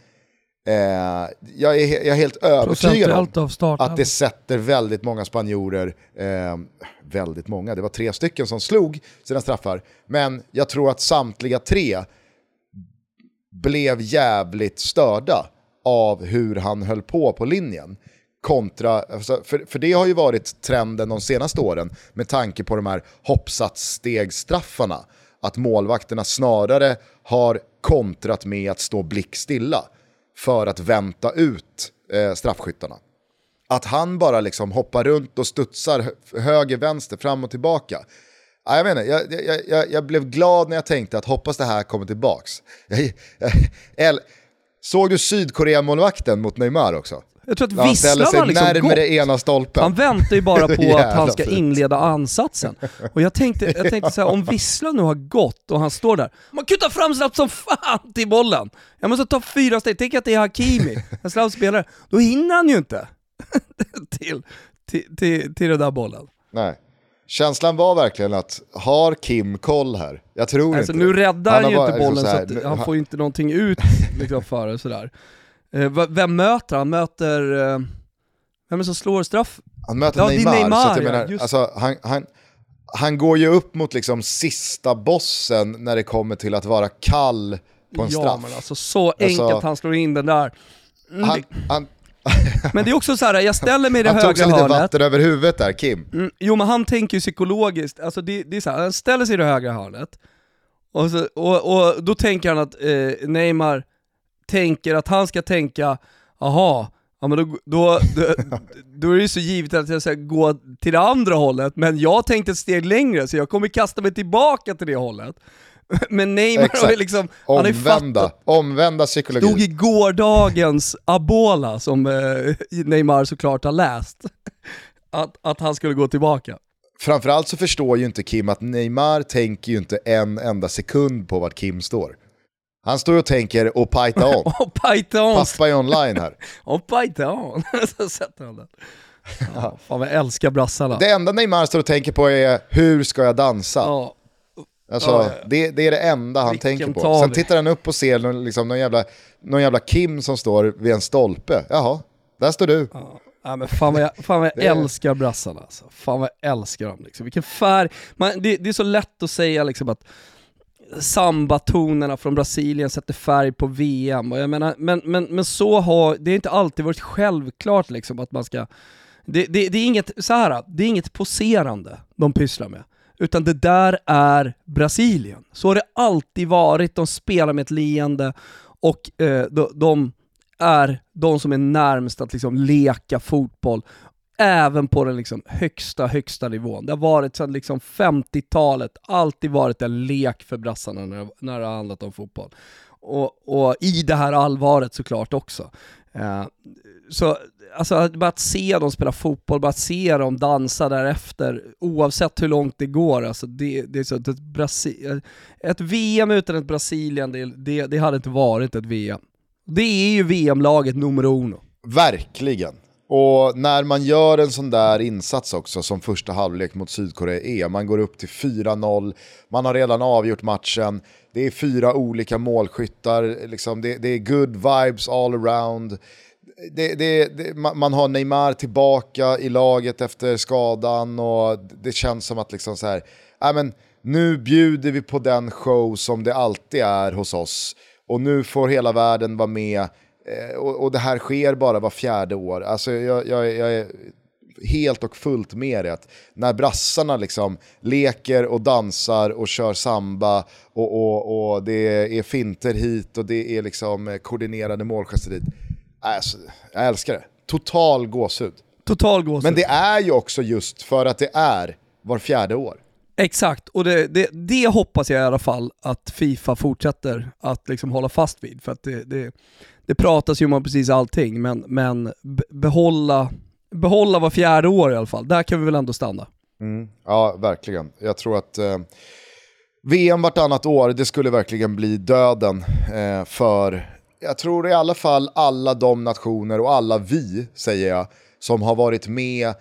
Eh, jag, är, jag, är, helt övertygad om att det sätter väldigt många spanjorer, eh, väldigt många, det var tre stycken som slog sina straffar, men jag tror att samtliga tre blev jävligt störda av hur han höll på på linjen. Kontra, alltså, för, för det har ju varit trenden de senaste åren med tanke på de här hoppsatsstegsstraffarna. Att målvakterna snarare har kontrat med att stå blickstilla för att vänta ut eh, straffskyttarna. Att han bara liksom hoppar runt och studsar höger, vänster, fram och tillbaka. Ja, jag, menar, jag, jag, jag, jag, blev glad när jag tänkte att hoppas det här kommer tillbaks. såg du Sydkorea-målvakten mot Neymar också? Jag tror att visslan har liksom närmare gått. ena stolpen. Han väntar ju bara på att han ska inleda ansatsen. Och jag tänkte, jag tänkte så här, om visslan nu har gått och han står där, man kutar fram snabbt som fan till bollen. Jag måste ta fyra steg, tänk att det är Hakimi, en snabb spelare. Då hinner han ju inte till, till, till, till den där bollen. Nej. Känslan var verkligen att, har Kim koll här? Jag tror alltså, inte Nu räddar han, han ju inte bollen så, här, så han får ju inte någonting ut liksom, för det sådär. Eh, vem möter han? möter... Eh, Vem är det som slår straff? Han möter Ja, Neymar, Neymar, så att jag ja, menar, just alltså, han, han, han går ju upp mot liksom sista bossen när det kommer till att vara kall på en ja straff. men alltså så enkelt Alltså- han slår in den där. Mm, han, han, Men det är också så här, jag ställer mig i det han tog sig högra lite hörnet. vatten över huvudet där, Kim. Mm, jo men han tänker ju psykologiskt, alltså det, det är så här, han ställer sig i det högra hörnet, och, så, och, och då tänker han att eh, Neymar tänker att han ska tänka, aha, ja men då, då, då, då är det ju så givet att jag ska gå till det andra hållet, men jag tänkte ett steg längre så jag kommer kasta mig tillbaka till det hållet. Men Neymar har ju liksom, Omvända, fattat, omvända psykologi. stod i gårdagens Abola som eh, Neymar såklart har läst, att, att han skulle gå tillbaka. Framförallt så förstår ju inte Kim att Neymar tänker ju inte en enda sekund på vart Kim står. Han står och tänker och pajta on. Och Python, Pappa är online här. och Python, så sätter han den. Ja, fan jag älskar brassarna. Det enda Neymar står och tänker på är hur ska jag dansa? Ja, Alltså, Ja, ja, ja. Det, det är det enda han Vilken tänker på. Sen tittar han upp och ser någon, liksom, någon, jävla, någon jävla Kim som står vid en stolpe. Jaha, där står du. ja men fan vad jag, fan vad jag är- älskar brassarna alltså. Fan vad jag älskar dem liksom. Vilken färg, Man, det, det är så lätt att säga liksom att sambatonerna från Brasilien sätter färg på VM, och jag menar, men, men, men så har, det har inte alltid varit självklart liksom att man ska, det, det, det är inget, så här, det är inget poserande de pysslar med. Utan det där är Brasilien. Så har det alltid varit, de spelar med ett leende och eh, de, de är de som är närmst att liksom leka fotboll, även på den liksom högsta, högsta nivån. Det har varit sedan liksom 50-talet, alltid varit en lek för brassarna när, när det har handlat om fotboll. Och, och i det här allvaret såklart också. Eh, så alltså, bara att se dem spela fotboll, bara att se dem dansa därefter, oavsett hur långt det går, alltså det, det är så att ett, Brasi- ett VM utan ett Brasilien, det, det, det hade inte varit ett VM. Det är ju VM-laget nummer uno. Verkligen. Och när man gör en sån där insats också som första halvlek mot Sydkorea är, man går upp till 4-0, man har redan avgjort matchen, det är fyra olika målskyttar, liksom, det, det är good vibes all around. Det, det, det, man har Neymar tillbaka i laget efter skadan och det känns som att liksom så här, äh men, nu bjuder vi på den show som det alltid är hos oss och nu får hela världen vara med och, och det här sker bara var fjärde år. Alltså jag, jag, jag är helt och fullt med det. Att när brassarna liksom leker och dansar och kör samba och, och, och det är finter hit och det är liksom eh, koordinerade målgester dit. Alltså, jag älskar det. Total gåshud. Total gåshud. Men det är ju också just för att det är var fjärde år. Exakt, och det, det, det hoppas jag i alla fall att Fifa fortsätter att liksom hålla fast vid. För att det, det, det pratas ju om precis allting, men, men behålla, behålla var fjärde år i alla fall. Där kan vi väl ändå stanna. Mm. Ja, verkligen. Jag tror att eh, VM vartannat år, det skulle verkligen bli döden eh, för, jag tror i alla fall alla de nationer och alla vi, säger jag, som har varit med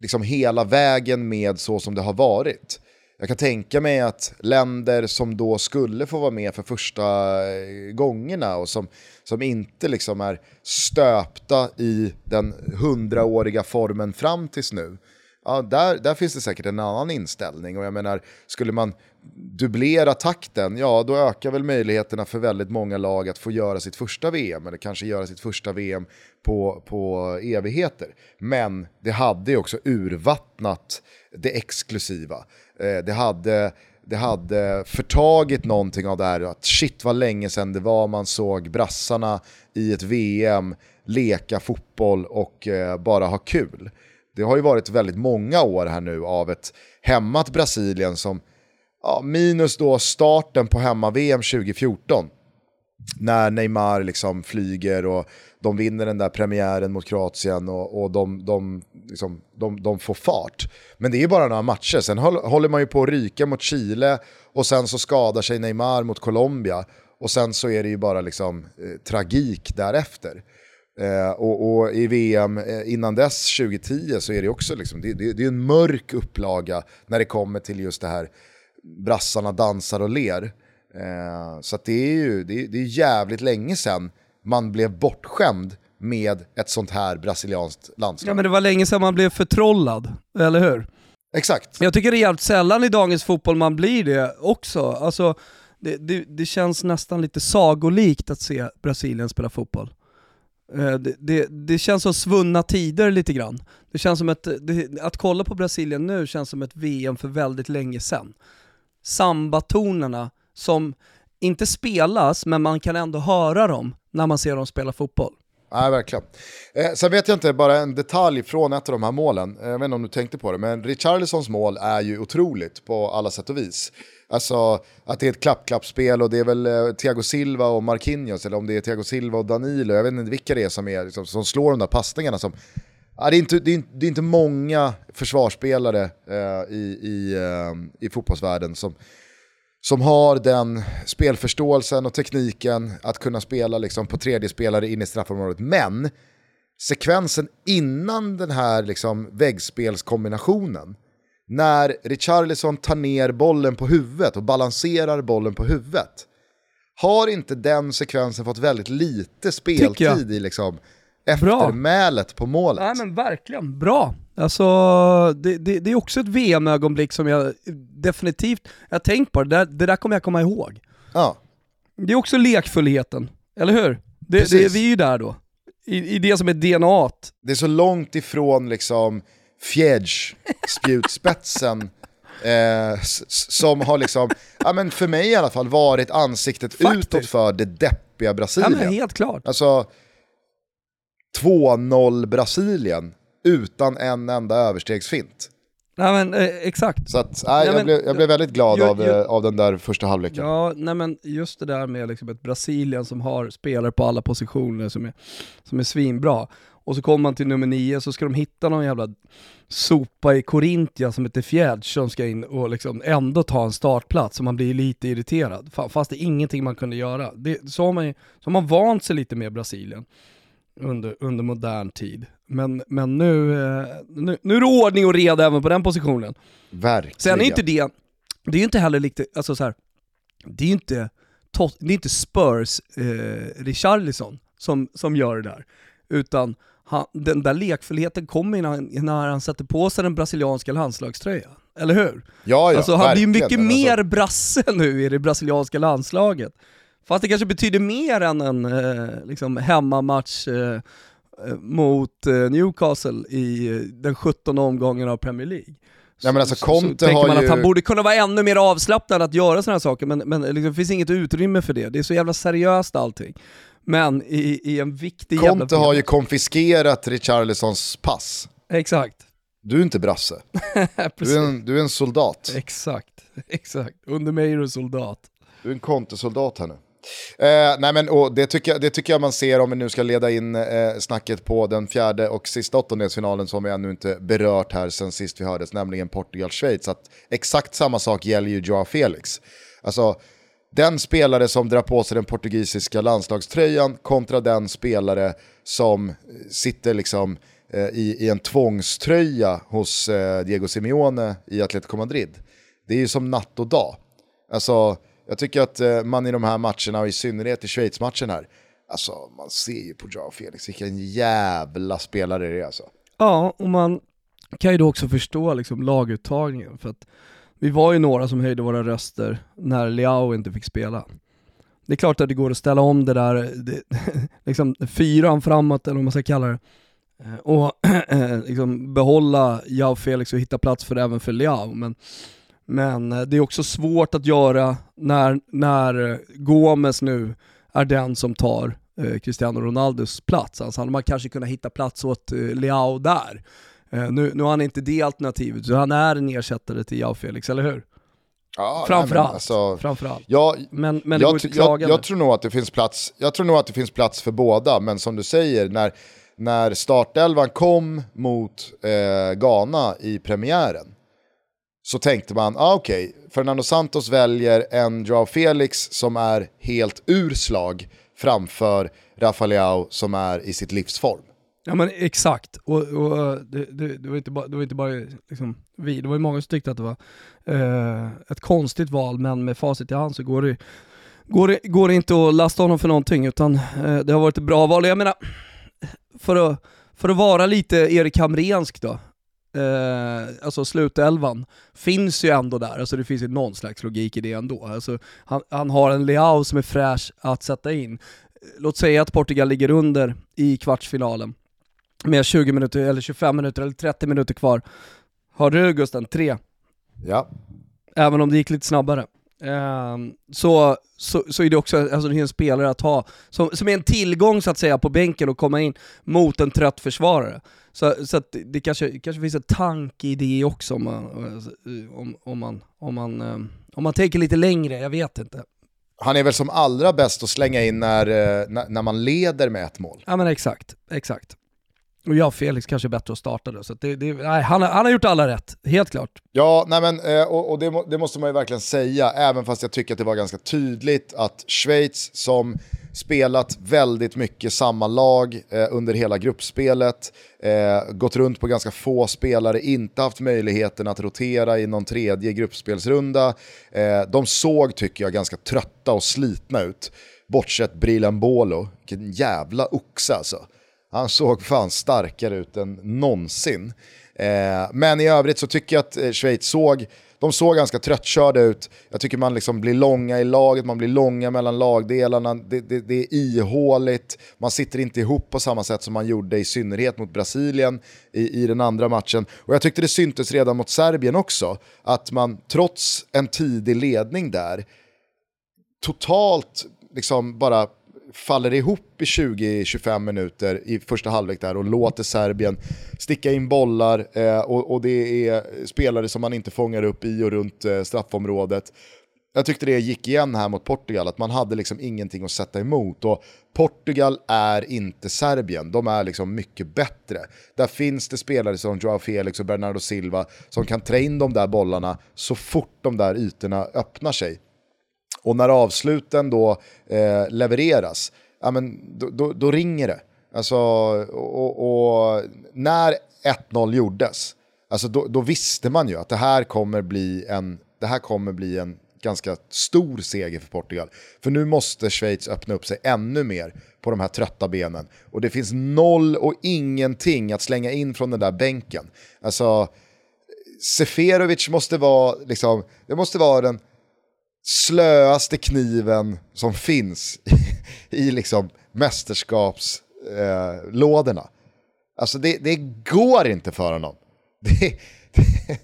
liksom hela vägen med så som det har varit. Jag kan tänka mig att länder som då skulle få vara med för första eh, gångerna och som, som inte liksom är stöpta i den hundraåriga formen fram tills nu, ja, där, där finns det säkert en annan inställning. Och jag menar, skulle man dubblera takten, ja då ökar väl möjligheterna för väldigt många lag att få göra sitt första VM, eller kanske göra sitt första VM på, på evigheter. Men det hade ju också urvattnat det exklusiva. Eh, det, hade, det hade förtagit någonting av det här, att shit vad länge sedan det var man såg brassarna i ett VM leka fotboll och eh, bara ha kul. Det har ju varit väldigt många år här nu av ett hämmat Brasilien som, ja, minus då starten på hemma-VM 2014, när Neymar liksom flyger och de vinner den där premiären mot Kroatien och, och de, de, liksom, de, de får fart. Men det är ju bara några matcher, sen håller man ju på att ryka mot Chile och sen så skadar sig Neymar mot Colombia och sen så är det ju bara liksom eh, tragik därefter. Eh, och, och i VM eh, innan dess, 2010, så är det också liksom, det, det, det är en mörk upplaga när det kommer till just det här brassarna dansar och ler. Eh, så det är ju det är, det är jävligt länge sedan man blev bortskämd med ett sånt här brasilianskt landslag. Ja men det var länge sedan man blev förtrollad, eller hur? Exakt. Jag tycker det är jävligt sällan i dagens fotboll man blir det också. Alltså, det, det, det känns nästan lite sagolikt att se Brasilien spela fotboll. Eh, det, det, det, känns som svunna tider lite grann. Det känns som ett, det, att kolla på Brasilien nu känns som ett VM för väldigt länge sedan. Sambatonerna som inte spelas, men man kan ändå höra dem när man ser dem spela fotboll. Ja, verkligen. Eh, sen vet jag inte, bara en detalj från ett av de här målen, eh, jag vet inte om du tänkte på det, men Richarlisons mål är ju otroligt på alla sätt och vis. Alltså att det är ett klapp-klapp-spel och det är väl eh, Thiago Silva och Marquinhos, eller om det är Thiago Silva och Danilo, jag vet inte vilka det är som, är, liksom, som slår de där passningarna som Ja, det, är inte, det, är, det är inte många försvarsspelare eh, i, i, eh, i fotbollsvärlden som, som har den spelförståelsen och tekniken att kunna spela liksom på tredje spelare in i straffområdet. Men sekvensen innan den här liksom väggspelskombinationen, när Richarlison tar ner bollen på huvudet och balanserar bollen på huvudet, har inte den sekvensen fått väldigt lite speltid i liksom eftermälet på målet? Nej men verkligen, bra. Alltså, det, det, det är också ett VM-ögonblick som jag definitivt, jag har tänkt på det, där, det där kommer jag komma ihåg. Ja. Det är också lekfullheten, eller hur? Det, det, vi är ju där då, i, i det som är DNA. Det är så långt ifrån liksom fjädж, spjutspetsen, eh, som har liksom, ja men för mig i alla fall, varit ansiktet Faktiskt. utåt för det deppiga Brasilien. Ja men helt klart. Alltså, 2-0 Brasilien utan en enda överstegsfint. Nej men eh, exakt. Så att, nej, jag, men, blev, jag blev väldigt glad ju, av, ju, av den där första halvleken. Ja, nej men just det där med liksom ett Brasilien som har spelare på alla positioner som är, som är svinbra. Och så kommer man till nummer nio så ska de hitta någon jävla sopa i Corinthia som heter Fjädrs som ska in och liksom ändå ta en startplats så man blir lite irriterad. Fast det är ingenting man kunde göra. Det, så, har man, så har man vant sig lite med Brasilien under, under modern tid. Men, men nu, eh, nu, nu är det ordning och reda även på den positionen. Verkligen. Sen är inte det, det är inte heller lite, alltså så här, det är ju inte, det är inte Spurs eh, Richarlison som, som gör det där. Utan han, den där lekfullheten kommer när han, när han sätter på sig den brasilianska landslagströjan. Eller hur? Ja, ja, alltså, han blir ju mycket mer alltså... brasse nu i det brasilianska landslaget. Fast det kanske betyder mer än en eh, liksom hemmamatch eh, eh mot eh, Newcastle i eh, den 17 omgången av Premier League. Nej, men alltså, Conte så, så har man ju... att han borde kunna vara ännu mer avslappnad att göra sådana här saker, men, men liksom, det finns inget utrymme för det. Det är så jävla seriöst allting. Men i, i en viktig Conte jävla... har ju konfiskerat Richarlisons pass. Exakt. Du är inte brasse. du, är en, du är en soldat. Exakt, exakt. Under mig är du soldat. Du är en Conte-soldat här nu. Eh, nej men, och det, tycker jag, det tycker jag man ser om vi nu ska leda in eh, snacket på den fjärde och sista åttondelsfinalen som vi ännu inte berört här sen sist vi hördes, nämligen Portugal-Schweiz. Exakt samma sak gäller ju Joao Felix. Alltså, den spelare som drar på sig den portugisiska landslagströjan kontra den spelare som sitter liksom eh, i, i en tvångströja hos eh, Diego Simeone i Atletico Madrid. Det är ju som natt och dag. Alltså, jag tycker att eh, man i de här matcherna, och i synnerhet i Schweiz-matchen här, alltså man ser ju på Joao Felix vilken jävla spelare det är alltså. Ja, och man kan ju då också förstå liksom laguttagningen, för att vi var ju några som höjde våra röster när Leao inte fick spela. Det är klart att det går att ställa om det där, det, liksom fyran framåt eller vad man ska kalla det, och eh, liksom behålla Jao Felix och hitta plats för även för Leao. Men men eh, det är också svårt att göra när, när eh, Gomes nu är den som tar eh, Cristiano Ronaldos plats. Alltså hade man kanske kunnat hitta plats åt eh, Leao där. Eh, nu, nu har han inte det alternativet, så han är en ersättare till Jao Felix, eller hur? Ja, framförallt. Alltså, framförallt. Ja, men, men det jag, går jag, jag, tror nog att det finns plats, jag tror nog att det finns plats för båda, men som du säger, när, när startelvan kom mot eh, Ghana i premiären, så tänkte man, ah, okej, okay, Fernando Santos väljer en Joao Felix som är helt ur slag framför Rafael som är i sitt livsform. Ja men exakt, och, och eh, det, det, det, var inte bara, det var inte bara liksom vi, det var ju många som tyckte att det var eh, ett konstigt val, men med facit i hand så går det, går det, går det inte att lasta honom för någonting, utan eh, det har varit ett bra val. Jag menar, för att, för att vara lite Erik Hamrensk då, eh, alltså slutelvan, finns ju ändå där. Alltså det finns ju någon slags logik i det ändå. Alltså, han, han har en Leao som är fräsch att sätta in. Låt säga att Portugal ligger under i kvartsfinalen med 20 minuter, eller 25 minuter, eller 30 minuter kvar. Har du Gusten, tre? Ja. Även om det gick lite snabbare. Um, så, så, så är det också alltså det är en spelare att ha, som, som är en tillgång så att säga på bänken och komma in mot en trött försvarare. Så, så att det kanske, kanske finns en tanke i det också om man, om, om, man, om, man, um, om man tänker lite längre, jag vet inte. Han är väl som allra bäst att slänga in när, eh, när, när man leder med ett mål. Ja men exakt, exakt. Och jag och Felix kanske är bättre att starta då, så det, det, nej, han, han har gjort alla rätt, helt klart. Ja, nej men, eh, och, och det, det, måste man ju verkligen säga, även fast jag tycker att det var ganska tydligt att Schweiz som spelat väldigt mycket samma lag eh, under hela gruppspelet, eh, gått runt på ganska få spelare, inte haft möjligheten att rotera i någon tredje gruppspelsrunda. Eh, de såg, tycker jag, ganska trötta och slitna ut. Bortsett Brilan Bolo, vilken jävla oxe alltså. Han såg fan starkare ut än någonsin. Eh, men i övrigt så tycker jag att eh, Schweiz såg, de såg ganska tröttkörda ut. Jag tycker man liksom blir långa i laget, man blir långa mellan lagdelarna, det, det, det är ihåligt, man sitter inte ihop på samma sätt som man gjorde i synnerhet mot Brasilien i, i den andra matchen. Och jag tyckte det syntes redan mot Serbien också, att man trots en tidig ledning där, totalt liksom bara faller ihop i 20-25 minuter i första halvlek där och låter Serbien sticka in bollar eh, och, och, det är spelare som man inte fångar upp i och runt eh, straffområdet. Jag tyckte det gick igen här mot Portugal, att man hade liksom ingenting att sätta emot. Och Portugal är inte Serbien, de är liksom mycket bättre. Där finns det spelare som Joao Felix och Bernardo Silva som kan trä in de där bollarna så fort de där ytorna öppnar sig. Och när avsluten då eh, levereras, ja, men då, då, då, ringer det. Alltså, och, och när 1-0 gjordes, alltså då, då, visste man ju att det här kommer bli en, det här kommer bli en ganska stor seger för Portugal. För nu måste Schweiz öppna upp sig ännu mer på de här trötta benen. Och det finns noll och ingenting att slänga in från den där bänken. Alltså, Seferovic måste vara, liksom, det måste vara den slöaste kniven som finns i, liksom mästerskapslådorna. Eh, alltså det, det, går inte för honom. Det, det,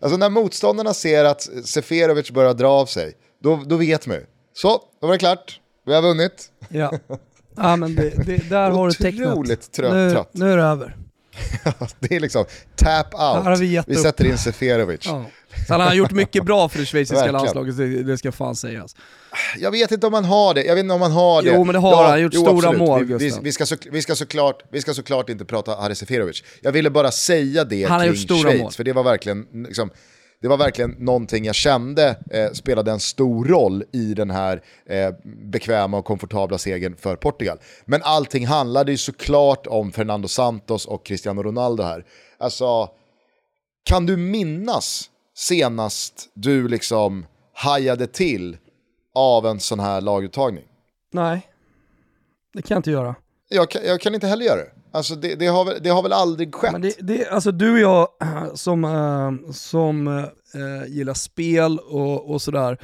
alltså när motståndarna ser att Seferovic börjar dra av sig, då, då vet man ju. Så, då var det klart. Vi har vunnit. Ja, ja men där har du tecknat. Otroligt trött. Nu, nu är det över. det är liksom tap out. Vi, vi sätter in Seferovic. Ja. Så han har gjort mycket bra för det schweiziska landslaget, det, det, ska fan sägas. Jag vet inte om han har det, jag vet inte om han har det. Jo men det har ja, han, han har gjort jo, stora absolut. mål vi, vi, vi, ska så, vi, ska såklart, vi ska såklart inte prata Haris Seferovic. Jag ville bara säga det han kring Schweiz, mål. för det var verkligen liksom, det var verkligen någonting jag kände eh, spelade en stor roll i den här eh, bekväma och komfortabla segern för Portugal. Men allting handlade ju såklart om Fernando Santos och Cristiano Ronaldo här. Alltså, kan du minnas senast du liksom hajade till av en sån här laguttagning? Nej, det kan jag inte göra. Jag kan, jag kan inte heller göra det. Alltså det, det, har, väl, det har väl aldrig skett? Men det, det, alltså du och jag som, äh, som äh, gillar spel och, och sådär,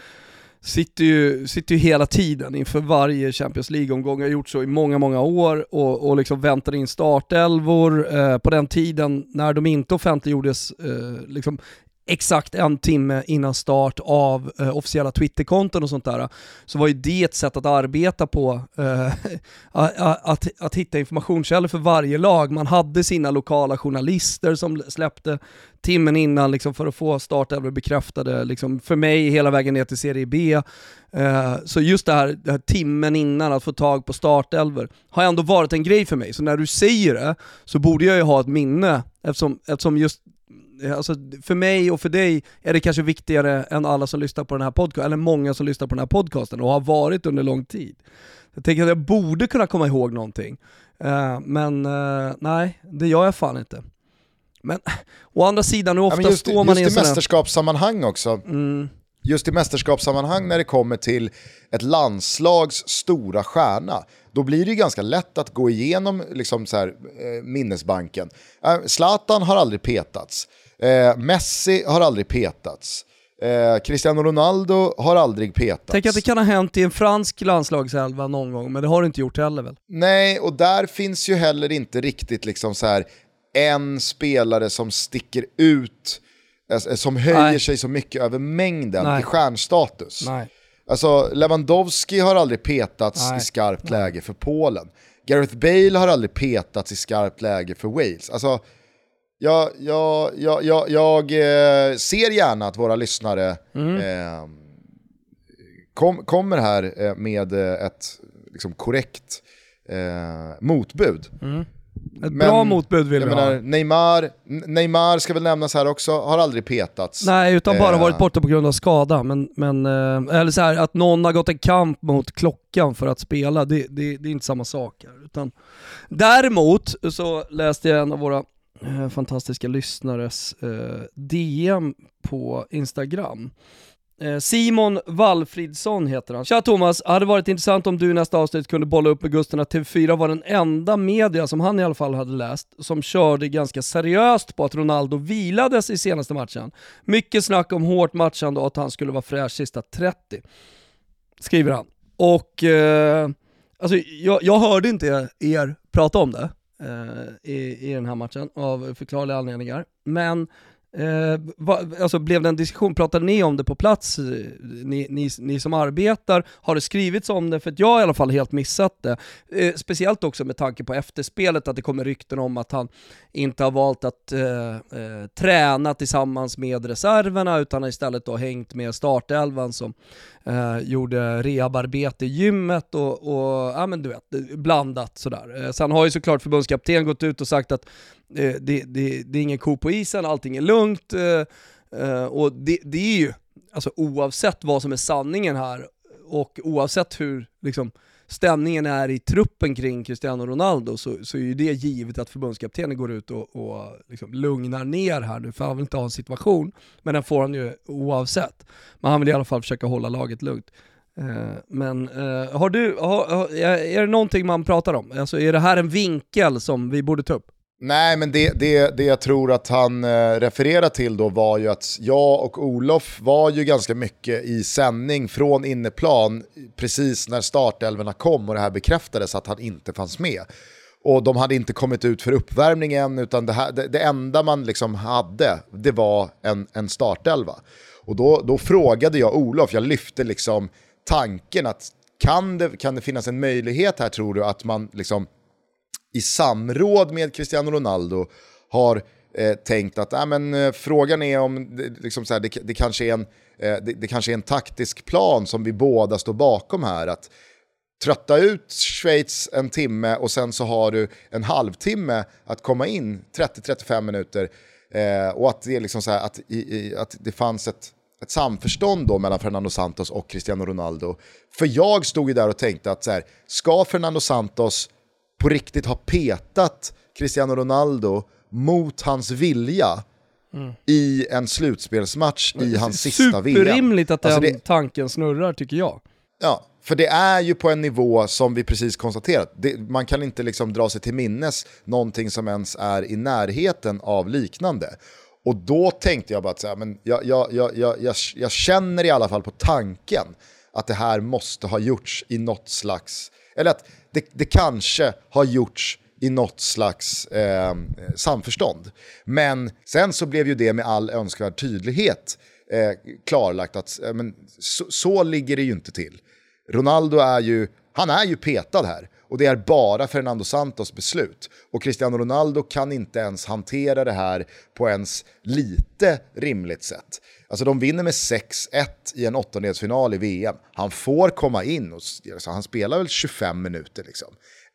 sitter ju, sitter ju hela tiden inför varje Champions League-omgång, har gjort så i många, många år och, och liksom väntar in startelvor. Eh, på den tiden när de inte offentliggjordes eh, liksom exakt en timme innan start av eh, officiella Twitterkonton och sånt där, så var ju det ett sätt att arbeta på, eh, att, att hitta informationskällor för varje lag. Man hade sina lokala journalister som släppte timmen innan liksom, för att få startelvor bekräftade, liksom, för mig hela vägen ner till Serie B. Eh, så just det här, det här, timmen innan, att få tag på startelvor, har ändå varit en grej för mig. Så när du säger det, så borde jag ju ha ett minne, eftersom, eftersom just alltså för mig och för dig är det kanske viktigare än alla som lyssnar på den här podcasten, eller många som lyssnar på den här podcasten och har varit under lång tid. Jag tänker att jag borde kunna komma ihåg någonting, uh, men uh, nej, det gör jag fan inte. Men å andra sidan, hur ofta ja, just, står man just i en sån mästerskapssammanhang också. Mm. just i mästerskapssammanhang när det kommer till ett landslags stora stjärna, då blir det ganska lätt att gå igenom liksom så här, eh, minnesbanken. Zlatan har aldrig petats, eh, Messi har aldrig petats, eh, Cristiano Ronaldo har aldrig petats. Tänk att det kan ha hänt i en fransk landslagselva någon gång, men det har det inte gjort heller väl? Nej, och där finns ju heller inte riktigt liksom så här en spelare som sticker ut, eh, som höjer Nej. sig så mycket över mängden Nej. i stjärnstatus. Nej. Alltså Lewandowski har aldrig petats Nej. i skarpt läge för Polen. Gareth Bale har aldrig petats i skarpt läge för Wales. Alltså, jag, jag, jag, jag, jag eh, ser gärna att våra lyssnare eh, kom, kommer här eh, med eh, ett liksom, korrekt eh, motbud. Ett bra motbud vill jag vi menar, ha. Neymar, Neymar ska väl nämnas här också, har aldrig petats. Nej, utan bara Eh. varit borta på grund av skada. Men, men, eh, eller så här, att någon har gått en kamp mot klockan för att spela, det, det, det är inte samma sak. Här, utan, däremot så läste jag en av våra Eh, fantastiska lyssnares eh, DM på Instagram. Eh, Simon Wallfridsson heter han. Tja Thomas, hade varit intressant om du i nästa avsnitt kunde bolla upp med Gusten att TV4 var den enda media, som han i alla fall hade läst, som körde ganska seriöst på att Ronaldo vilades i senaste matchen. Mycket snack om hårt matchande och att han skulle vara fräsch sista 30. Skriver han. Och eh, alltså, jag, jag hörde inte er prata om det Eh, i, i den här matchen av förklarliga anledningar. Men Eh, va, alltså blev det en diskussion, pratade ni om det på plats, ni, ni, ni som arbetar? Har det skrivits om det? För att jag har i alla fall helt missat det. Eh, speciellt också med tanke på efterspelet, att det kommer rykten om att han inte har valt att eh, eh, träna tillsammans med reserverna, utan har istället då hängt med startelvan som eh, gjorde rehabarbete i gymmet och, och ja men du vet, blandat sådär. Eh, sen har ju såklart förbundskapten gått ut och sagt att Eh, det, det, det är ingen ko på isen, allting är lugnt. Eh, eh, och det, det är ju, alltså oavsett vad som är sanningen här och oavsett hur liksom, stämningen är i truppen kring Cristiano Ronaldo så, så är ju det givet att förbundskaptenen går ut och, och liksom lugnar ner här nu, för han vill inte ha en situation, men den får han ju oavsett. Men han vill i alla fall försöka hålla laget lugnt. Eh, Men eh, har du, har, har- är det någonting man pratar om? Alltså är det här en vinkel som vi borde ta upp? Nej, men det, det, det jag tror att han eh, refererar till då var ju att jag och Olof var ju ganska mycket i sändning från inneplan precis när startelverna kom och det här bekräftades att han inte fanns med. Och de hade inte kommit ut för uppvärmning än, utan det, här, det, det enda man liksom hade, det var en, en startelva. Och då, då frågade jag Olof, jag lyfte liksom tanken att kan det, kan det finnas en möjlighet här tror du att man liksom i samråd med Cristiano Ronaldo har eh, tänkt att äh, men, eh, frågan är om det, liksom så här, det, det, kanske är en, eh, det, det kanske är en taktisk plan som vi båda står bakom här. Att trötta ut Schweiz en timme och sen så har du en halvtimme att komma in 30-35 minuter. Eh, och att det, är liksom så här, att, i, i, att det fanns ett, ett samförstånd då mellan Fernando Santos och Cristiano Ronaldo. För jag stod ju där och tänkte att så här, ska Fernando Santos på riktigt ha petat Cristiano Ronaldo mot hans vilja i en slutspelsmatch i hans sista VM. Superrimligt att den Alltså det- tanken snurrar tycker jag. Ja, för det är ju på en nivå som vi precis konstaterat. Det, man kan inte liksom dra sig till minnes någonting som ens är i närheten av liknande. Och då tänkte jag bara att så här, men jag, jag, jag, jag, jag, jag känner i alla fall på tanken att det här måste ha gjorts i något slags, eller att det, det kanske har gjorts i något slags eh, samförstånd. Men sen så blev ju det med all önskvärd tydlighet eh, klarlagt att eh, men, så, så ligger det ju inte till. Ronaldo är ju, han är ju petad här och det är bara Fernando Santos beslut. Och Cristiano Ronaldo kan inte ens hantera det här på ens lite rimligt sätt. Alltså de vinner med 6-1 i en åttondelsfinal i VM. Han får komma in och alltså, han spelar väl 25 minuter liksom.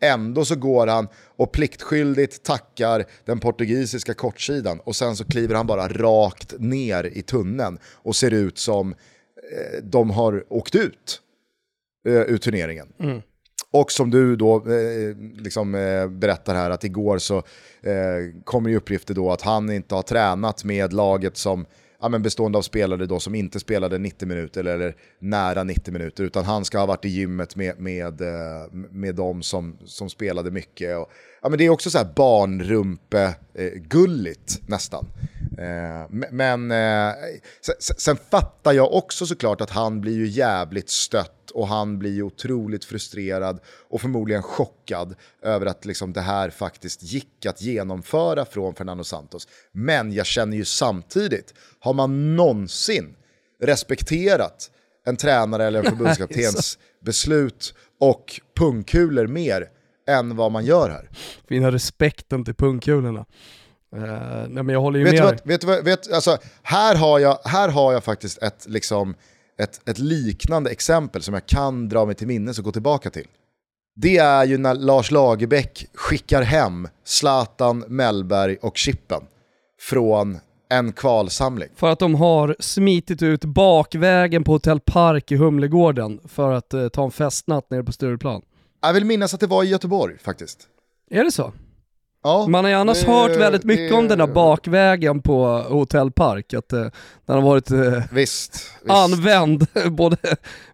Ändå så går han och pliktskyldigt tackar den portugisiska kortsidan och sen så kliver han bara rakt ner i tunneln och ser ut som eh, de har åkt ut eh, ur turneringen. Och som du då eh, liksom, eh, berättar här att igår så eh, kommer ju uppgifter då att han inte har tränat med laget som ja, men bestående av spelare då som inte spelade 90 minuter eller, nära 90 minuter, utan han ska ha varit i gymmet med, med, eh, med de som, som spelade mycket. Och, ja, men det är också så här barnrumpe-gulligt eh, nästan. Eh, men eh, sen, fattar jag också såklart att han blir ju jävligt stött och han blir ju otroligt frustrerad och förmodligen chockad över att liksom det här faktiskt gick att genomföra från Fernando Santos. Men jag känner ju samtidigt, har man någonsin respekterat en tränare eller en förbundskaptens beslut och pungkulor mer än vad man gör här? Fina respekten till pungkulorna. Uh, nej men jag håller ju vet med vad, vet, vad, vet, alltså, här, har jag, här har jag faktiskt ett, liksom, ett, ett liknande exempel som jag kan dra mig till minnes och gå tillbaka till. Det är ju när Lars Lagerbäck skickar hem Zlatan, Mellberg och Chippen från en kvalsamling. För att de har smitit ut bakvägen på Hotell Park i Humlegården för att uh, ta en festnatt nere på Stureplan. Jag vill minnas att det var i Göteborg faktiskt. Är det så? Ja, Man har ju annars det, hört väldigt mycket det, om den där bakvägen på Hotell Park, att eh, den har varit eh, visst, visst. använd både,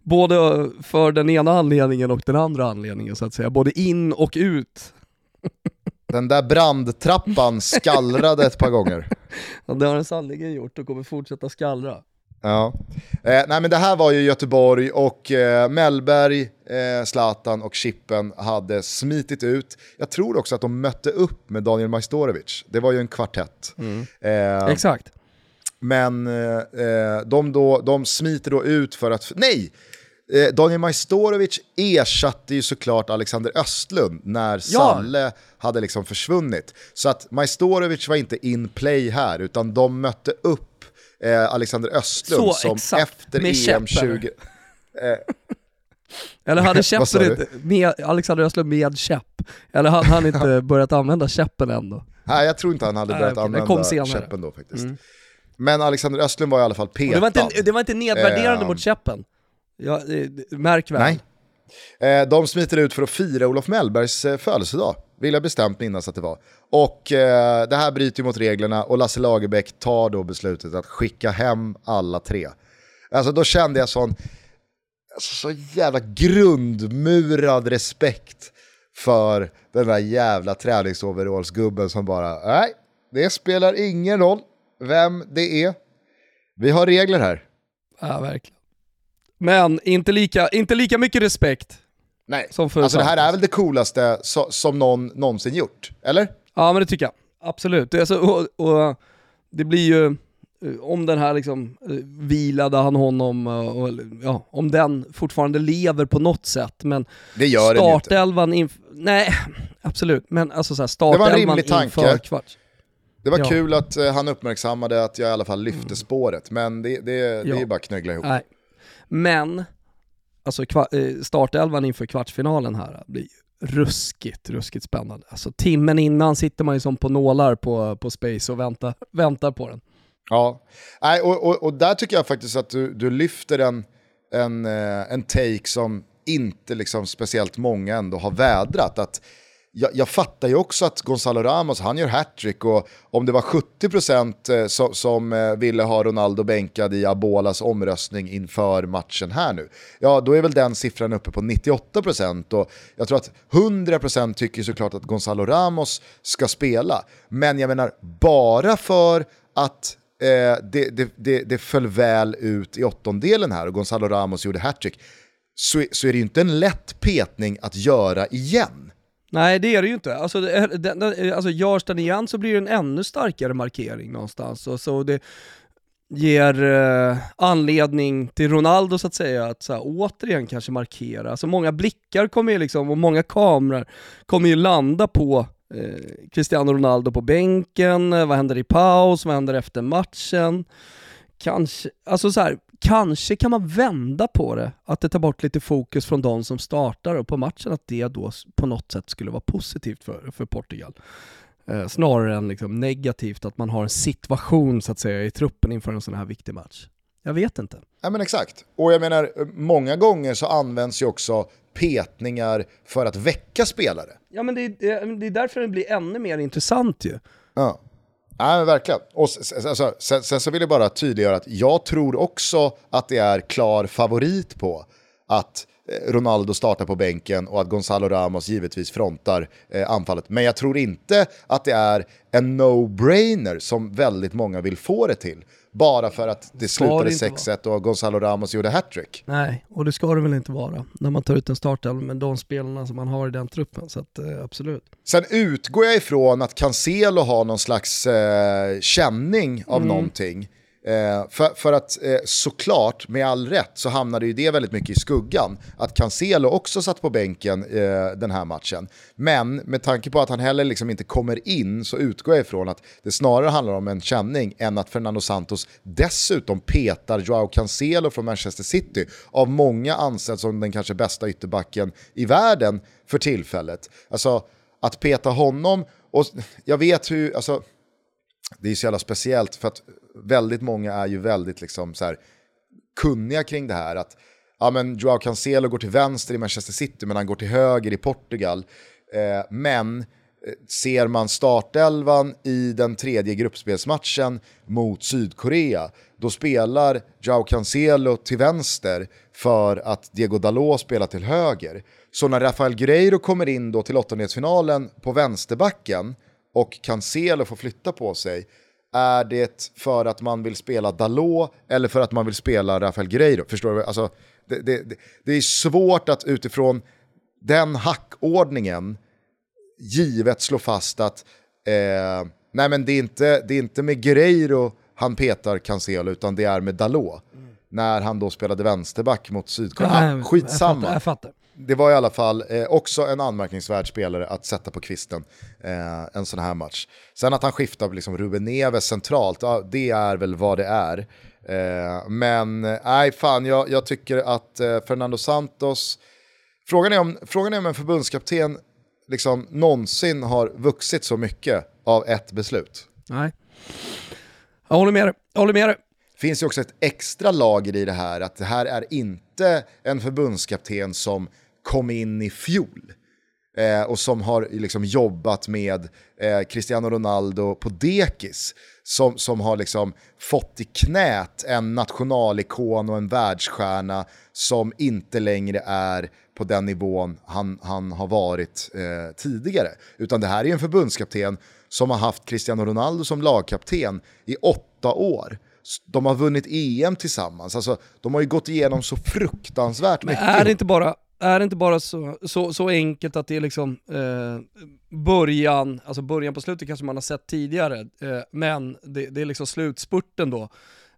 både för den ena anledningen och den andra anledningen så att säga, både in och ut. Den där brandtrappan skallrade ett par gånger. Ja, det har den sannerligen gjort och kommer fortsätta skallra. Ja. Eh, nej men det här var ju Göteborg och eh, Mellberg, eh, Zlatan och Chippen hade smitit ut. Jag tror också att de mötte upp med Daniel Majstorovic. Det var ju en kvartett. Mm. Eh, Exakt. Men eh, eh, de, då, de smiter då ut för att, nej! Eh, Daniel Majstorovic ersatte ju såklart Alexander Östlund när Ja. Salle hade liksom försvunnit. Så att Majstorovic var inte in play här, utan de mötte upp eh, Alexander Östlund Så, som exakt. efter EM käpp, 20... Eller hade käppen inte, med Alexander Östlund med käpp? Eller hade han inte börjat använda käppen än då? Nej, jag tror inte han hade Nej, börjat kom använda käppen då faktiskt. Mm. Men Alexander Östlund var i alla fall petad. det, var inte, det var inte nedvärderande Eh, mot käppen. Ja, eh, märk väl. Nej. Eh, de smiter ut för att fira Olof Mellbergs eh, födelsedag, vill jag bestämt minnas att det var. Och eh, det här bryter ju mot reglerna och Lasse Lagerbäck tar då beslutet att skicka hem alla tre. Alltså då kände jag sån alltså, så jävla grundmurad respekt för den där jävla träningsoverallsgubben som bara, nej, det spelar ingen roll vem det är. Vi har regler här. Ja, verkligen. Men inte lika, inte lika mycket respekt Nej, som för alltså det här är väl det coolaste so som någon någonsin gjort, eller? Ja men det tycker jag, absolut. Det, är så, och, och det blir ju, eh, om den här liksom, eh, vilade han honom, eh, och, ja, om den fortfarande lever på något sätt, men Det gör den ju inte. startelvan inför, nej absolut, men alltså så här, startelvan inför kvarts. Det var Ja. kul att han uppmärksammade att jag i alla fall lyfte spåret, men det, det, det är Ja. ju bara att knöggla ihop. Nej. Men, alltså eh, startelvan inför kvartsfinalen här blir ruskigt, ruskigt spännande. Alltså timmen innan sitter man ju som på nålar på, på Space och väntar, väntar på den. Ja, Nej, och, och, och där tycker jag faktiskt att du, du lyfter en, en, eh, en take som inte liksom speciellt många ändå har vädrat. Att jag, jag fattar ju också att Gonzalo Ramos, han gör hattrick och om det var 70% eh, som, som ville ha Ronaldo bänkad i Abolas omröstning inför matchen här nu, ja då är väl den siffran uppe på 98% och jag tror att 100% tycker såklart att Gonzalo Ramos ska spela. Men jag menar, bara för att eh, det, det, det, det föll väl ut i åttondelen här och Gonzalo Ramos gjorde hattrick, så, så är det ju inte en lätt petning att göra igen. Nej det är det ju inte. Alltså, det den, den, alltså görs den igen så blir det en ännu starkare markering någonstans. Och så det ger eh, anledning till Ronaldo så att säga att så här, återigen kanske markera. Alltså många blickar kommer ju liksom, och många kameror kommer ju landa på eh, Cristiano Ronaldo på bänken, vad händer i paus, vad händer efter matchen? Kanske, alltså så här, kanske kan man vända på det, att det tar bort lite fokus från de som startar och på matchen, att det då på något sätt skulle vara positivt för, för Portugal. Eh, snarare än liksom negativt att man har en situation så att säga i truppen inför en sån här viktig match. Jag vet inte. Ja men exakt. Och jag menar, många gånger så används ju också petningar för att väcka spelare. Ja men det, är- det, är- det är därför det blir ännu mer intressant ju. Ja. Ja, verkligen. Och alltså, sen, sen, så vill jag bara tydliggöra att jag tror också att det är klar favorit på att eh, Ronaldo startar på bänken och att Gonzalo Ramos givetvis frontar eh, anfallet. Men jag tror inte att det är en no-brainer som väldigt många vill få det till. Bara för att det slutade 6-1 och Gonzalo Ramos gjorde hattrick. Nej, och det ska det väl inte vara när man tar ut en startelva med de spelarna som man har i den truppen. Så att, eh, absolut. Sen utgår jag ifrån att Cancelo har någon slags eh, känning av mm. någonting. Eh, för, för, att eh, såklart, med all rätt, så hamnade ju det väldigt mycket i skuggan. Att Cancelo också satt på bänken eh, den här matchen. Men med tanke på att han heller liksom inte kommer in så utgår jag ifrån att det snarare handlar om en känning än att Fernando Santos dessutom petar Joao Cancelo från Manchester City. Av många ansedd som den kanske bästa ytterbacken i världen för tillfället. Alltså att peta honom, och jag vet hur, alltså det är så jävla speciellt för att väldigt många är ju väldigt liksom så här, kunniga kring det här. Att ja, men Joao Cancelo går till vänster i Manchester City men han går till höger i Portugal. Eh, men eh, ser man startelvan i den tredje gruppspelsmatchen mot Sydkorea, då spelar Joao Cancelo till vänster för att Diego Dalot spelar till höger. Så när Rafael Guerreiro kommer in då till åttondelsfinalen på vänsterbacken och Cancelo får flytta på sig, är det för att man vill spela Dalot eller för att man vill spela Rafael Guerreiro? Förstår du? Alltså, det, det, det är svårt att utifrån den hackordningen givet slå fast att eh, nej men det, är inte, det är inte med Guerreiro han petar Cancelo utan det är med Dalot. Mm. När han då spelade vänsterback mot Sydkorea. Ah, skitsamma. Jag fattar, jag fattar det var i alla fall eh, också en anmärkningsvärd spelare att sätta på kvisten eh, en sån här match. Sen att han skiftar liksom Ruben Neves centralt, ja, det är väl vad det är. Eh, men nej, fan, jag, jag tycker att eh, Fernando Santos, frågan är, om, frågan är om en förbundskapten liksom någonsin har vuxit så mycket av ett beslut. Nej, jag håller med dig. Jag håller med dig finns ju också ett extra lager i det här, att det här är inte en förbundskapten som kom in i fjol. Eh, och som har liksom jobbat med eh, Cristiano Ronaldo på dekis. Som, som har liksom fått i knät en nationalikon och en världsstjärna som inte längre är på den nivån han, han har varit eh, tidigare. Utan det här är en förbundskapten som har haft Cristiano Ronaldo som lagkapten i åtta år de har vunnit EM tillsammans, alltså, de har ju gått igenom så fruktansvärt Men mycket. Är det inte bara, är det inte bara så, så, så enkelt att det är liksom eh, början, alltså början på slutet kanske man har sett tidigare, eh, men det, det, är liksom slutspurten då,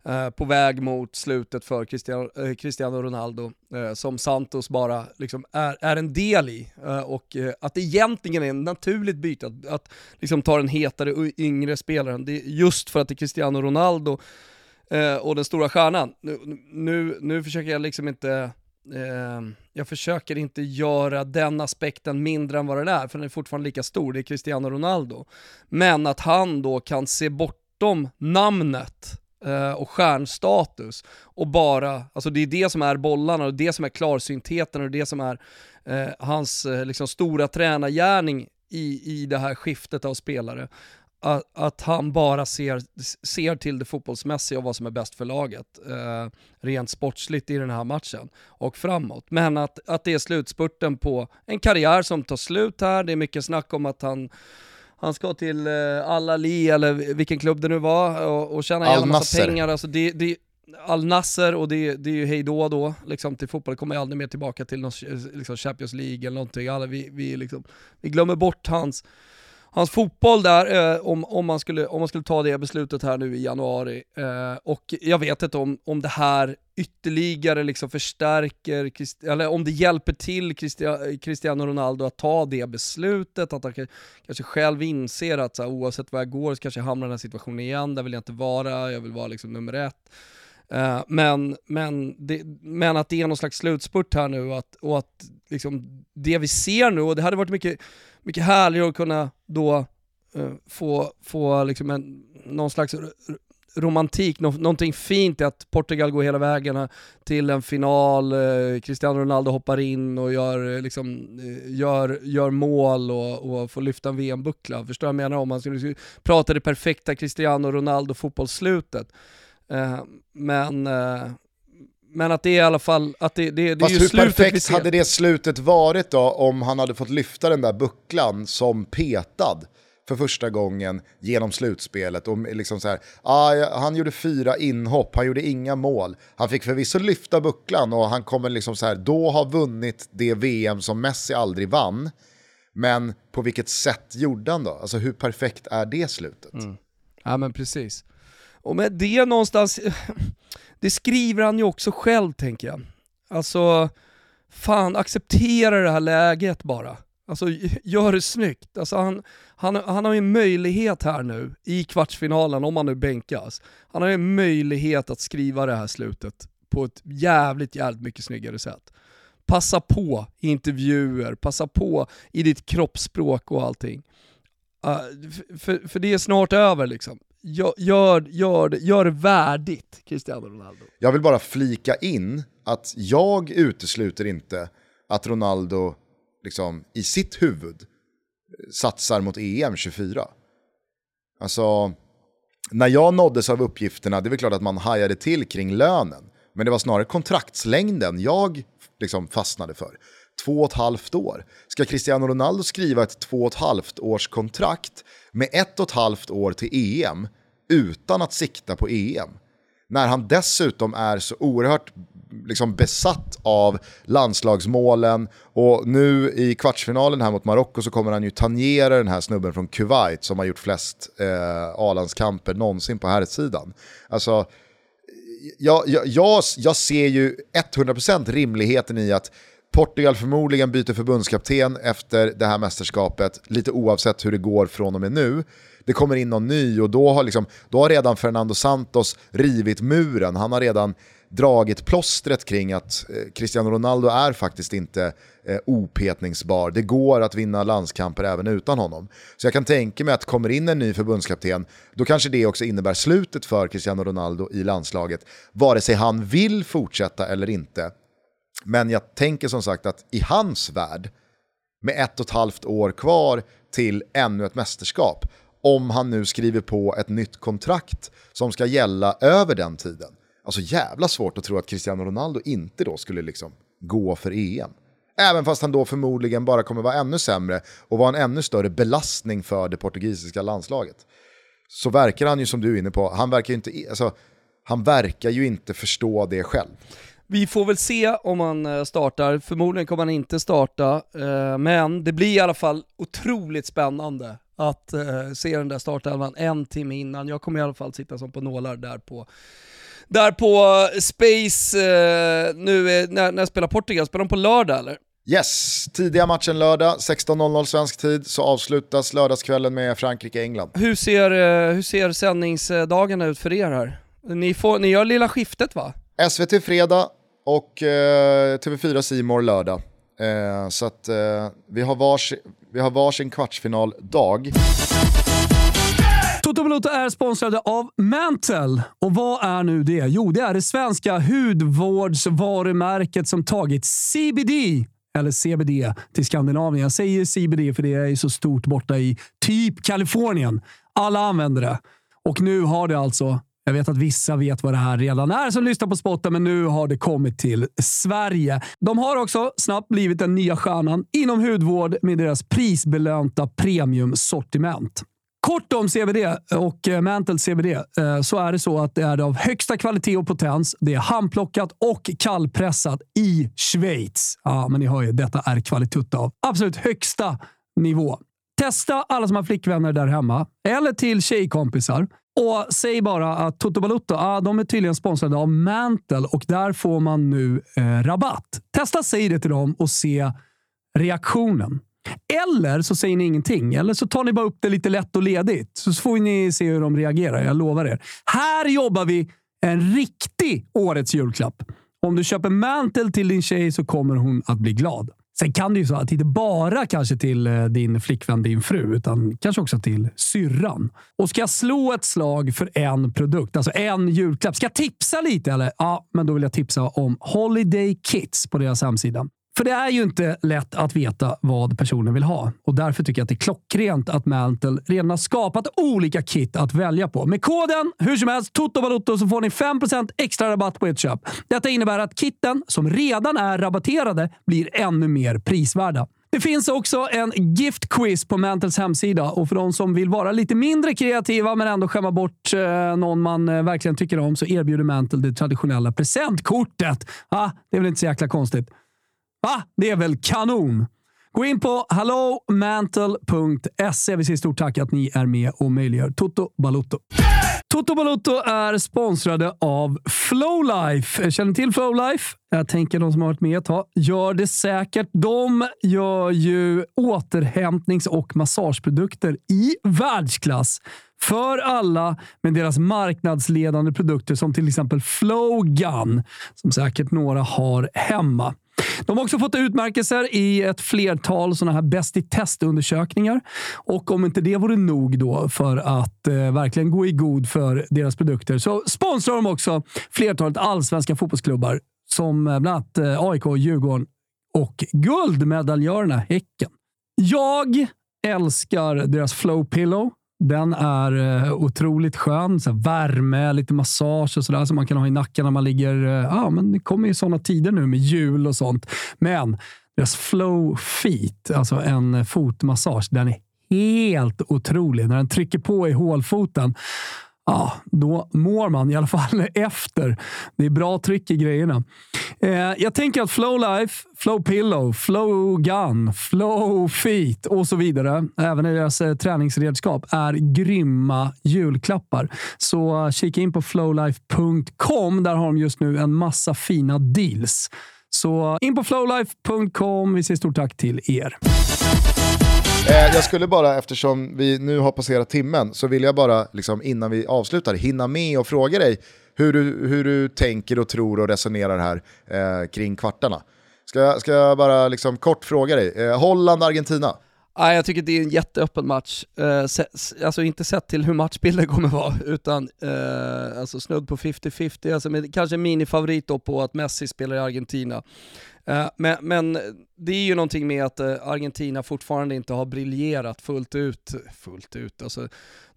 eh, på väg mot slutet för Cristiano, eh, Cristiano Ronaldo, eh, som Santos bara liksom är, är en del i. Eh, och att det egentligen är ett naturligt byte, att, att liksom ta den hetare och yngre spelaren, det är just för att det är Cristiano Ronaldo och den stora stjärnan. Nu, nu, nu försöker jag liksom inte Ehm, jag försöker inte göra den aspekten mindre än vad den är, för den är fortfarande lika stor, det är Cristiano Ronaldo. Men att han då kan se bortom namnet eh, och stjärnstatus och bara, alltså det är det som är bollarna och det som är klarsyntheten och det som är eh, hans eh, liksom stora tränargärning i, i det här skiftet av spelare att, att, han bara ser, ser till det fotbollsmässiga och vad som är bäst för laget. Eh, rent sportsligt i den här matchen och framåt. Men att, att det är slutspurten på en karriär som tar slut här. Det är mycket snack om att han han ska till eh, Al-Ali eller vilken klubb det nu var och, och tjäna en massa pengar. Alltså det, det, Al-Nasser och det, det är ju hejdå då, liksom, till fotboll. kommer aldrig mer tillbaka till någon liksom, Champions League eller någonting. Alla, vi, vi, liksom, vi glömmer bort hans hans fotboll där, eh, om, om, man skulle, om man skulle ta det beslutet här nu i januari. Eh, och jag vet inte om, om det här ytterligare liksom förstärker, eller om det hjälper till Cristiano Ronaldo att ta det beslutet, att han kanske själv inser att så här, oavsett var jag går så kanske jag hamnar i den här situationen igen, där vill jag inte vara, jag vill vara liksom nummer ett. Uh, men, men, det, men att det är någon slags slutspurt här nu att, och att liksom det vi ser nu, och det hade varit mycket mycket härligare att kunna då uh, få, få liksom en, någon slags romantik, nå någonting fint i att Portugal går hela vägen eh, till en final, eh, Cristiano Ronaldo hoppar in och gör, eh, liksom, gör, gör mål och, och får lyfta en VM-buckla. Förstår du vad jag menar? Om man skulle prata det perfekta Cristiano Ronaldo fotbollsslutet. Eh, men eh, men att det är i alla fall, att det, det, det är ju hur slutet perfekt hade det slutet varit då om han hade fått lyfta den där bucklan som petad för första gången genom slutspelet. Och liksom så här, ah, han gjorde fyra inhopp, han gjorde inga mål. Han fick förvisso lyfta bucklan och han kommer liksom så här, då ha vunnit det VM som Messi aldrig vann. Men på vilket sätt gjorde han då? Alltså hur perfekt är det slutet? Mm. Ja men precis. Och med det någonstans, det skriver han ju också själv tänker jag. Alltså, fan acceptera det här läget bara. Alltså gör det snyggt. Alltså, han, han, han har ju en möjlighet här nu i kvartsfinalen, om han nu bänkas. Han har ju en möjlighet att skriva det här slutet på ett jävligt, jävligt mycket snyggare sätt. Passa på i intervjuer, passa på i ditt kroppsspråk och allting. Ah, uh, för, för det är snart över liksom gör, gör, gör, gör det värdigt Cristiano Ronaldo. Jag vill bara flika in att jag utesluter inte att Ronaldo liksom, i sitt huvud satsar mot EM 24. Alltså, när jag nåddes av uppgifterna, det är väl klart att man hajade till kring lönen. Men det var snarare kontraktslängden jag liksom fastnade för. Två och ett halvt år. Ska Cristiano Ronaldo skriva ett två och ett halvt års kontrakt med ett och ett halvt år till EM utan att sikta på EM. När han dessutom är så oerhört liksom besatt av landslagsmålen och nu i kvartsfinalen här mot Marocko så kommer han ju tangera den här snubben från Kuwait som har gjort flest eh, A-landskamper någonsin på här sidan. Alltså, jag, jag, jag, jag ser ju 100% rimligheten i att Portugal förmodligen byter förbundskapten efter det här mästerskapet, lite oavsett hur det går från och med nu. Det kommer in någon ny och då har, liksom, då har redan Fernando Santos rivit muren. Han har redan dragit plåstret kring att eh, Cristiano Ronaldo är faktiskt inte eh, opetningsbar. Det går att vinna landskamper även utan honom. Så jag kan tänka mig att kommer in en ny förbundskapten, då kanske det också innebär slutet för Cristiano Ronaldo i landslaget. Vare sig han vill fortsätta eller inte. Men jag tänker som sagt att i hans värld, med ett och ett halvt år kvar till ännu ett mästerskap, om han nu skriver på ett nytt kontrakt som ska gälla över den tiden. Alltså jävla svårt att tro att Cristiano Ronaldo inte då skulle liksom gå för EM. Även fast han då förmodligen bara kommer vara ännu sämre och vara en ännu större belastning för det portugisiska landslaget. Så verkar han ju som du är inne på, han verkar ju inte, alltså, han verkar ju inte förstå det själv. Vi får väl se om han eh, startar, förmodligen kommer han inte starta, eh, men det blir i alla fall otroligt spännande att uh, se den där startelvan en timme innan. Jag kommer i alla fall sitta som på nålar där på där på Space, nu är, när, när spelar Portugal, spelar de på lördag eller? Yes, tidiga matchen lördag, 16.00 svensk tid, så avslutas lördagskvällen med Frankrike-England. Hur ser, hur ser sändningsdagarna ut för er här? Ni, får, ni gör lilla skiftet va? SVT fredag och eh, TV4 Simor lördag. Eh, så att eh, vi, har vars, vi har varsin kvartsfinaldag. Toto Balotto är sponsrade av Mantle. Och vad är nu det? Jo, det är det svenska hudvårdsvarumärket som tagit CBD eller CBD till Skandinavien. Jag säger CBD för det är så stort borta i typ Kalifornien. Alla använder det. Och nu har det alltså jag vet att vissa vet vad det här redan är som lyssnar på spotten, men nu har det kommit till Sverige. De har också snabbt blivit den nya stjärnan inom hudvård med deras prisbelönta premiumsortiment. Kort om CBD och eh, Mantle CBD eh, så är det så att det är av högsta kvalitet och potens. Det är handplockat och kallpressat i Schweiz. Ja, men ni hör ju, detta är kvalitet av absolut högsta nivå. Testa alla som har flickvänner där hemma, eller till tjejkompisar. Och säg bara att Toto Balutto, ah, de är tydligen sponsrade av Mantle och där får man nu eh, rabatt. Testa säg det till dem och se reaktionen. Eller så säger ni ingenting. Eller så tar ni bara upp det lite lätt och ledigt. Så får ni se hur de reagerar. Jag lovar er. Här jobbar vi en riktig årets julklapp. Om du köper Mantle till din tjej så kommer hon att bli glad. Sen kan det ju så att inte bara kanske till eh, din flickvän, din fru, utan kanske också till syrran. Och ska jag slå ett slag för en produkt, alltså en julklapp. Ska jag tipsa lite eller? Ja, men då vill jag tipsa om Holiday Kits på deras hemsida. För det är ju inte lätt att veta vad personen vill ha och därför tycker jag att det är klockrent att Mantle redan har skapat olika kit att välja på. Med koden hur som helst TOTOVALOTTO så får ni 5% extra rabatt på ert köp. Detta innebär att kitten som redan är rabatterade blir ännu mer prisvärda. Det finns också en gift quiz på Mantles hemsida och för de som vill vara lite mindre kreativa men ändå skämma bort eh, någon man eh, verkligen tycker om så erbjuder Mantle det traditionella presentkortet. Ah, det är väl inte så jäkla konstigt. Va? Det är väl kanon? Gå in på hallomantle.se. Vi säger stort tack att ni är med och möjliggör Toto Balutto. Toto Balutto är sponsrade av Flowlife. Känner ni till Flowlife? Jag tänker de som har varit med ett tag gör det säkert. De gör ju återhämtnings och massageprodukter i världsklass för alla med deras marknadsledande produkter som till exempel Flowgun, som säkert några har hemma. De har också fått utmärkelser i ett flertal sådana här bäst i testundersökningar. Och om inte det vore nog då för att eh, verkligen gå i god för deras produkter så sponsrar de också flertalet allsvenska fotbollsklubbar som eh, bland annat eh, AIK, Djurgården och guldmedaljörerna Häcken. Jag älskar deras Flow Pillow. Den är eh, otroligt skön. Så värme, lite massage och sådär som man kan ha i nacken när man ligger... Eh, ja, men det kommer ju sådana tider nu med jul och sånt. Men deras Flow Feet, alltså en fotmassage, den är helt otrolig. När den trycker på i hålfoten ja, då mår man i alla fall efter. Det är bra tryck i grejerna. Eh, jag tänker att Flowlife, Flow Pillow, Flow Gun, Flow Feet och så vidare, även deras eh, träningsredskap, är grymma julklappar. Så kika in på flowlife.com. Där har de just nu en massa fina deals. Så in på flowlife.com. Vi säger stort tack till er. Eh, jag skulle bara, eftersom vi nu har passerat timmen, så vill jag bara liksom, innan vi avslutar hinna med och fråga dig hur du, hur du tänker och tror och resonerar här eh, kring kvartarna. Ska jag, ska jag bara liksom, kort fråga dig, eh, Holland-Argentina? Nej, jag tycker det är en jätteöppen match. Eh, se, alltså inte sett till hur matchbilden kommer vara, utan eh, alltså snudd på 50-50. Alltså med, kanske minifavorit då på att Messi spelar i Argentina. Eh, men, men, det är ju någonting med att Argentina fortfarande inte har briljerat fullt ut. Fullt ut alltså,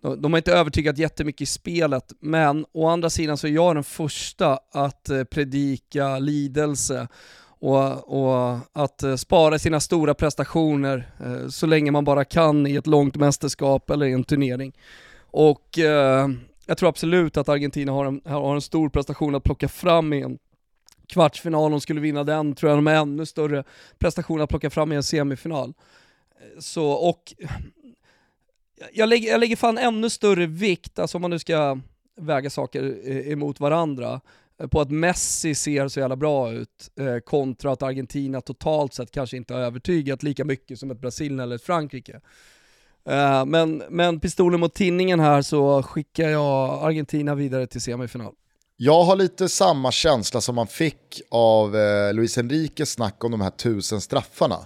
de, de har inte övertygat jättemycket i spelet, men å andra sidan så är jag den första att predika lidelse och, och, att eh, spara sina stora prestationer eh, så länge man bara kan i ett långt mästerskap eller i en turnering. Och eh, jag tror absolut att Argentina har en, har en stor prestation att plocka fram i en kvartsfinal, om de skulle vinna den, tror jag de har ännu större prestation att plocka fram i en semifinal. Eh, så, och jag lägger, jag lägger fan ännu större vikt, alltså om man nu ska väga saker emot varandra, på att Messi ser så jävla bra ut eh, kontra att Argentina totalt sett kanske inte har övertygat lika mycket som ett Brasilien eller ett Frankrike. Eh, men, men pistolen mot tinningen här så skickar jag Argentina vidare till semifinal. Jag har lite samma känsla som man fick av eh, Luis Enriques snack om de här tusen straffarna.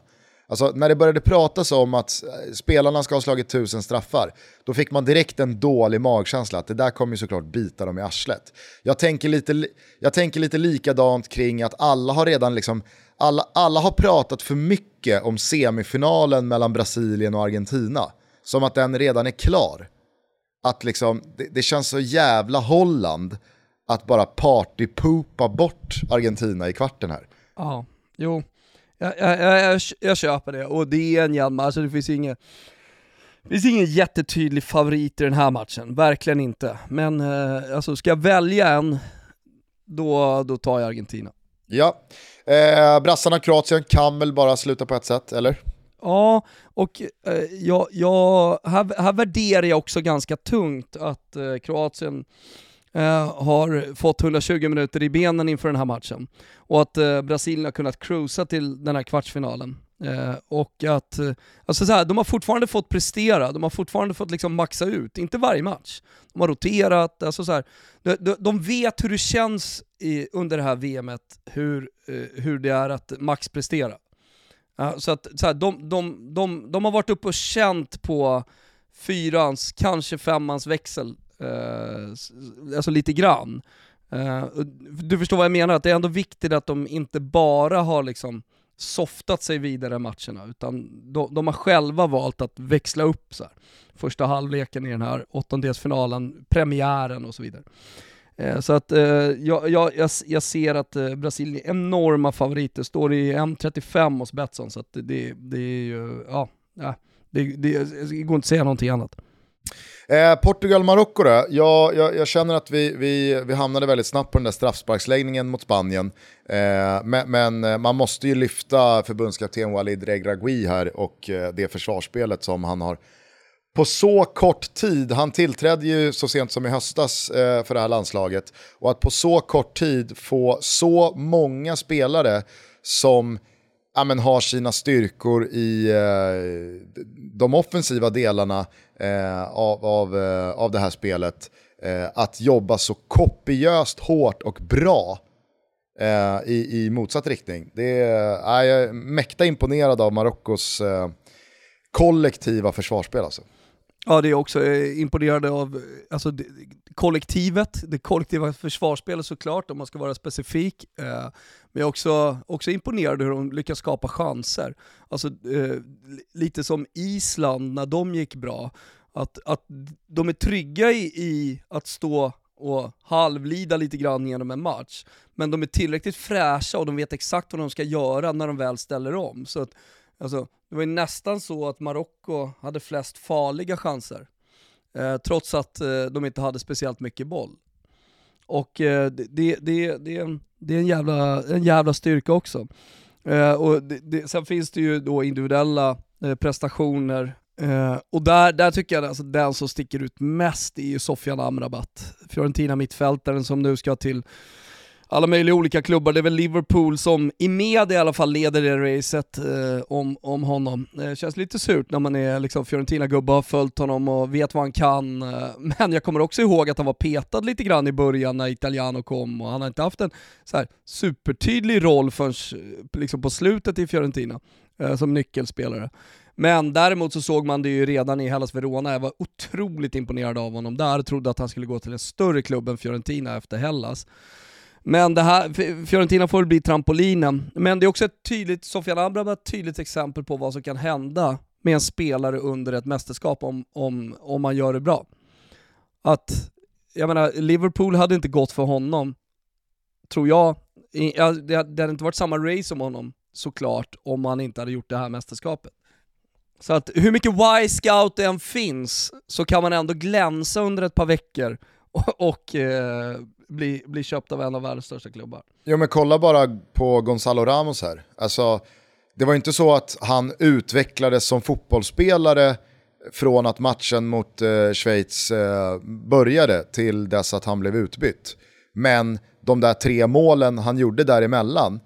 Alltså när det började pratas om att eh, spelarna ska ha slagit tusen straffar, då fick man direkt en dålig magkänsla att det där kommer ju såklart bita dem i arslet. Jag tänker lite, jag tänker lite likadant kring att alla har redan liksom, alla, alla har pratat för mycket om semifinalen mellan Brasilien och Argentina. Som att den redan är klar. Att liksom, det, det känns så jävla Holland att bara partypoopa bort Argentina i kvarten här. Ja, jo. Jag, jag, jag, jag köper det, och det är en jämn match, det finns inget det finns ingen jättetydlig favorit i den här matchen, verkligen inte. Men eh, alltså, ska jag välja en, då, då tar jag Argentina. Ja, eh, brassarna Kroatien kan väl bara sluta på ett sätt, eller? Ja, och eh, jag, jag, här, här värderar jag också ganska tungt att eh, Kroatien eh, har fått 120 minuter i benen inför den här matchen. Och att eh, Brasilien har kunnat cruisa till den här kvartsfinalen. Eh, och att, eh, alltså så här, de har fortfarande fått prestera, de har fortfarande fått liksom maxa ut, inte varje match. De har roterat, alltså så här, de, de, de vet hur det känns i, under det här VMet, hur, eh, hur det är att maxprestera. Eh, så att, så här, de, de, de, de har varit uppe och känt på fyrans, kanske femmans växel, Eh, alltså lite grann. Eh, du förstår vad jag menar, att det är ändå viktigt att de inte bara har liksom softat sig vidare i matcherna, utan de, de, har själva valt att växla upp så här. första halvleken i den här åttondelsfinalen, premiären och så vidare. Eh, så att eh, jag, jag, jag, ser att eh, Brasilien är enorma favoriter, står i M35 hos Betsson, så att det, det är ju, ja, det, det, det går inte att säga någonting annat. Eh, Portugal-Marocko då? Jag, jag, jag, känner att vi, vi, vi hamnade väldigt snabbt på den där straffsparksläggningen mot Spanien. Eh, men, men, eh, man måste ju lyfta förbundskapten Walid Regragui här och eh, det försvarsspelet som han har på så kort tid, han tillträdde ju så sent som i höstas eh, för det här landslaget, och att på så kort tid få så många spelare som ja, men har sina styrkor i eh, de offensiva delarna eh, av, av, eh, av det här spelet, eh, att jobba så kopiöst hårt och bra eh, i, i motsatt riktning. Det är, eh, jag är mäkta imponerad av Marockos eh, kollektiva försvarsspel alltså. Ja, det är också eh, imponerande av eh, alltså, det, kollektivet, det kollektiva försvarsspelet såklart om man ska vara specifik. Eh, men jag är också, också imponerad hur de lyckas skapa chanser. Alltså, eh, lite som Island när de gick bra. Att, att de är trygga i, i att stå och halvlida lite grann genom en match. Men de är tillräckligt fräscha och de vet exakt vad de ska göra när de väl ställer om. Så att, alltså, det var ju nästan så att Marocko hade flest farliga chanser. Eh, trots att eh, de inte hade speciellt mycket boll. Och eh, det, det, det, det, är en, det är en jävla, en jävla styrka också. Eh, och det, sen finns det ju då individuella eh, prestationer Uh, och där, där tycker jag alltså, den som sticker ut mest är ju Sofian Amrabat. Fiorentina mittfältaren som nu ska till alla möjliga olika klubbar. Det är väl Liverpool som i media i alla fall leder det racet eh, om, om honom. Det känns lite surt när man är liksom Fiorentina-gubbe och har följt honom och vet vad han kan. Eh, men jag kommer också ihåg att han var petad lite grann i början när Italiano kom och han har inte haft en så här, supertydlig roll förrän eh, liksom på slutet i Fiorentina eh, som nyckelspelare. Men däremot så såg man det ju redan i Hellas Verona, jag var otroligt imponerad av honom där, trodde att han skulle gå till en större klubb än Fiorentina efter Hellas. Men det här, Fiorentina får väl bli trampolinen. Men det är också ett tydligt, Sofian Amrabat ett tydligt exempel på vad som kan hända med en spelare under ett mästerskap om, om, om man gör det bra. Att, jag menar, Liverpool hade inte gått för honom, tror jag. Det hade inte varit samma race som honom, såklart, om han inte hade gjort det här mästerskapet. Så att hur mycket Y-scout det än finns, så kan man ändå glänsa under ett par veckor och, och eh, bli, bli köpt av en av världens största klubbar. Jo men kolla bara på Gonzalo Ramos här. Alltså, det var inte så att han utvecklades som fotbollsspelare från att matchen mot eh, Schweiz eh, började till dess att han blev utbytt. Men de där tre målen han gjorde däremellan eh,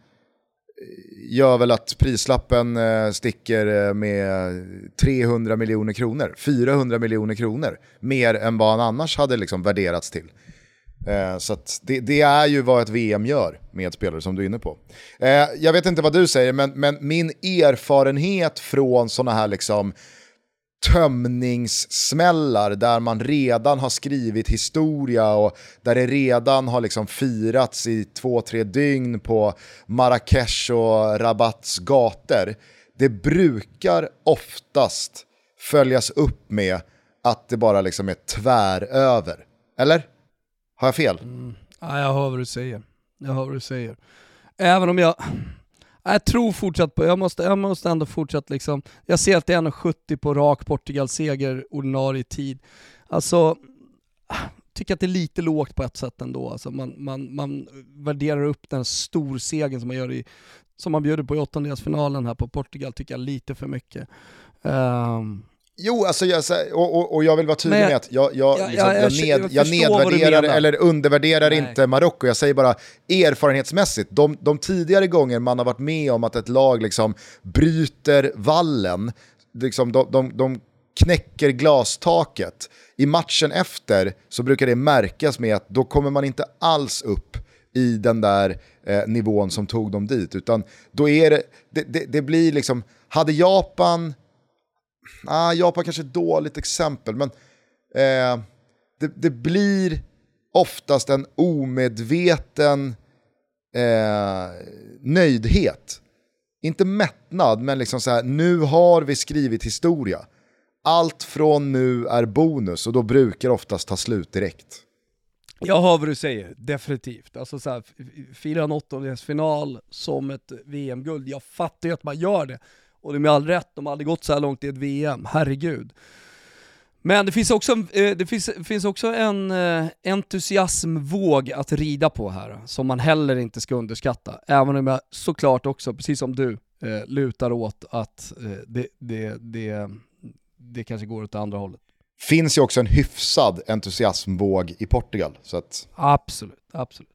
gör väl att prislappen eh, sticker eh, med 300 miljoner kronor, 400 miljoner kronor, mer än vad han annars hade liksom värderats till. Eh, så det, det, är ju vad ett VM gör med spelare som du är inne på. Eh, jag vet inte vad du säger, men, men min erfarenhet från sådana här liksom tömningssmällar där man redan har skrivit historia och där det redan har liksom firats i två, tre dygn på Marrakesh och Rabats gator. Det brukar oftast följas upp med att det bara liksom är tväröver. Eller? Har jag fel? Mm. Ja, jag hör vad du säger. Jag hör vad du säger. Även om jag... Jag tror fortsatt på, jag måste, jag måste ändå fortsätta liksom, jag ser att det är 1,70 på rak Portugal-seger ordinarie tid. Alltså, tycker att det är lite lågt på ett sätt ändå. Alltså man, man, man värderar upp den storsegern som man gör i, som man bjuder på i åttondelsfinalen här på Portugal, tycker jag lite för mycket. Um, Jo, alltså jag, och, och, och jag vill vara tydlig med att jag, jag, ja, liksom, jag, ned, jag nedvärderar eller undervärderar Nej. inte Marocko. Jag säger bara erfarenhetsmässigt, de, de, tidigare gånger man har varit med om att ett lag liksom bryter vallen, liksom, de, de, de knäcker glastaket, i matchen efter så brukar det märkas med att då kommer man inte alls upp i den där eh, nivån som tog dem dit. Utan då är det, det, det, det blir liksom, hade Japan, ah, Japan kanske är ett dåligt exempel, men eh, det, det blir oftast en omedveten eh, nöjdhet. Inte mättnad, men liksom så här, nu har vi skrivit historia. Allt från nu är bonus och då brukar det oftast ta slut direkt. Jag hör vad du säger, definitivt. Alltså så här, fira en åttondelsfinal som ett VM-guld, jag fattar ju att man gör det. Och det är med all rätt, de har aldrig gått så här långt i ett VM, herregud. Men det finns också, eh, det finns, finns också en eh, entusiasmvåg att rida på här, som man heller inte ska underskatta. Även om jag såklart också, precis som du, eh, lutar åt att det, det, det, det kanske går åt andra hållet. Finns ju också en hyfsad entusiasmvåg i Portugal. Så att... Absolut, absolut.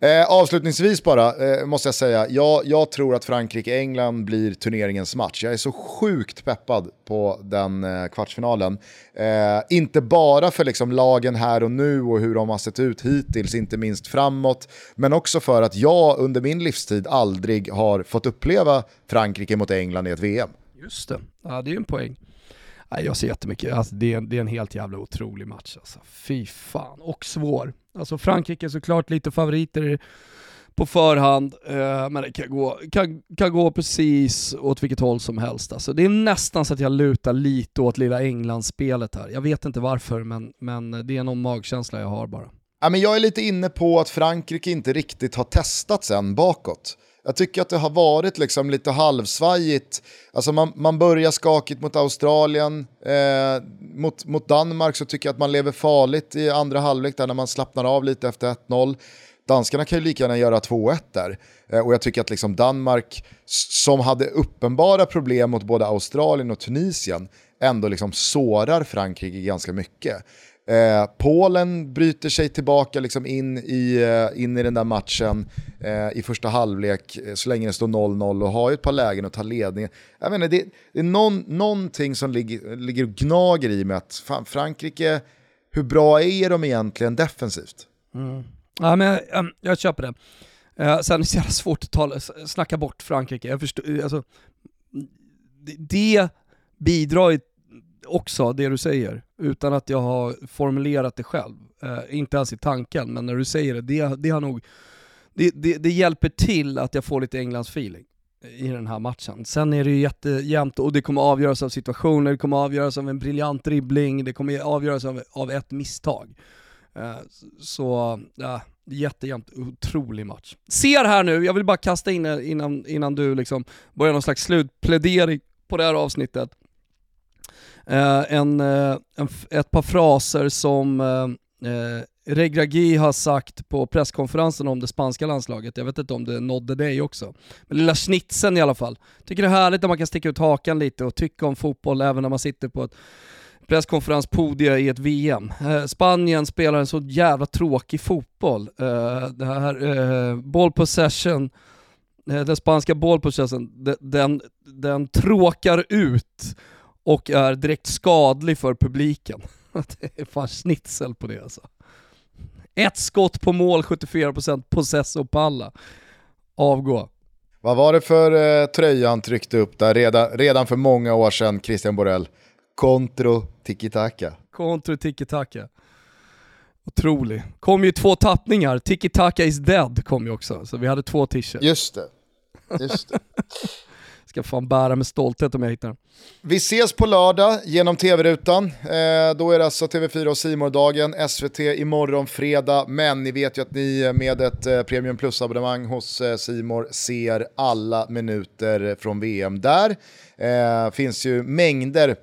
Eh, avslutningsvis bara, eh, måste jag säga, jag, jag tror att Frankrike-England blir turneringens match. Jag är så sjukt peppad på den eh, kvartsfinalen. Eh, inte bara för liksom, lagen här och nu och hur de har sett ut hittills, inte minst framåt, men också för att jag under min livstid aldrig har fått uppleva Frankrike mot England i ett VM. Just det, ja, det är ju en poäng. Nej, jag ser jättemycket, alltså, det, är, det är en helt jävla otrolig match alltså. Fy fan, och svår. Alltså Frankrike är såklart lite favoriter på förhand, eh, men det kan gå, kan, kan gå precis åt vilket håll som helst. Alltså, det är nästan så att jag lutar lite åt lilla England-spelet här. Jag vet inte varför, men, men det är någon magkänsla jag har bara. Ja, men jag är lite inne på att Frankrike inte riktigt har testats än bakåt. Jag tycker att det har varit liksom lite halvsvajigt. Alltså man, man börjar skakigt mot Australien, eh, mot, mot Danmark så tycker jag att man lever farligt i andra halvlek där när man slappnar av lite efter 1-0. Danskarna kan ju lika gärna göra 2-1 där. Eh, och jag tycker att liksom Danmark, som hade uppenbara problem mot både Australien och Tunisien, ändå liksom sårar Frankrike ganska mycket. Eh, Polen bryter sig tillbaka liksom in, i, eh, in i den där matchen eh, i första halvlek eh, så länge det står 0-0 och har ju ett par lägen att ta ledningen. Jag menar, det, det är någon, någonting som ligger, ligger och gnager i med att fan, Frankrike, hur bra är de egentligen defensivt? Mm. Ja, men jag, jag köper det. Eh, sen är det så jävla svårt att tala, snacka bort Frankrike. Jag förstår, eh, alltså, det, det bidrar ju också, det du säger, utan att jag har formulerat det själv. Eh, inte ens i tanken, men när du säger det, det, det har nog det, det, det, hjälper till att jag får lite Englands feeling i den här matchen. Sen är det ju jättejämnt och det kommer avgöras av situationer, det kommer avgöras av en briljant dribbling, det kommer avgöras av, av ett misstag. Eh, så, ja, jättejämnt, otrolig match. Ser här nu, jag vill bara kasta in innan, innan du liksom börjar någon slags slutplädering på det här avsnittet. Eh, en, eh, en, ett par fraser som eh, Regragui har sagt på presskonferensen om det spanska landslaget, jag vet inte om det nådde dig också. Men lilla snitsen i alla fall. Tycker det är härligt att man kan sticka ut hakan lite och tycka om fotboll även när man sitter på ett presskonferenspodie i ett VM. Eh, Spanien spelar en så jävla tråkig fotboll. Eh, det här eh, ball possession, eh, den spanska ball possession, den, den, den tråkar ut och är direkt skadlig för publiken. det är fan snitsel på det alltså. Ett skott på mål, 74% possess och palla. Avgå. Vad var det för eh, tröja han tryckte upp där redan, redan för många år sedan, Christian Borell? Contro tiki-taka. Contro tiki-taka. Otrolig. Kom ju två tappningar, tiki-taka is dead kom ju också, så vi hade två t-shirts. Just det. Just det. ska fan bära med stolthet om jag hittar den. Vi ses på lördag genom tv-rutan. Eh, då är det alltså TV4 och simor dagen SVT imorgon fredag. Men ni vet ju att ni med ett eh, Premium Plus-abonnemang hos eh, Simor ser alla minuter från VM där. Eh, finns ju mängder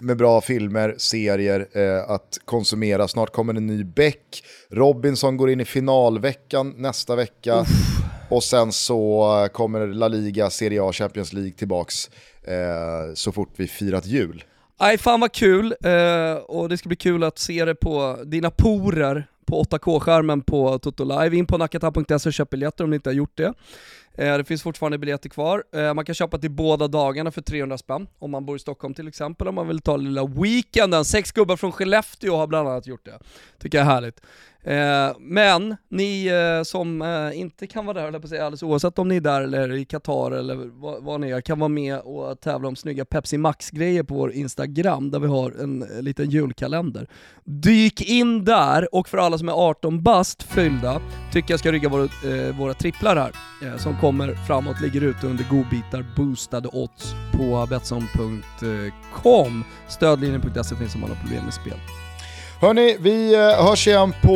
med bra filmer, serier eh, att konsumera. Snart kommer en ny Beck. Robinson går in i finalveckan nästa vecka. Uff. Och sen så kommer La Liga, Serie A, Champions League tillbaks eh, så fort vi firat jul. Nej, fan vad kul, eh, och det ska bli kul att se det på dina porer på 8K-skärmen på Toto Live. In på nakata.se och köp biljetter om ni inte har gjort det. Eh, det finns fortfarande biljetter kvar. Eh, man kan köpa till båda dagarna för 300 spänn, om man bor i Stockholm till exempel, om man vill ta lilla weekenden. Sex gubbar från Skellefteå har bland annat gjort det. Tycker jag är härligt. Eh, men ni eh, som eh, inte kan vara där, eller på att säga, alldeles oavsett om ni är där eller i Qatar eller vad, ni är, kan vara med och tävla om snygga Pepsi Max-grejer på vår Instagram där vi har en eh, liten julkalender. Dyk in där och för alla som är 18 bast fyllda tycker jag ska rygga vår, eh, våra tripplar här eh, som kommer framåt, ligger ute under godbitar, boostade odds på Betsson.com. Stödlinjen.se finns om man har problem med spel. Hörni, vi eh, hörs igen på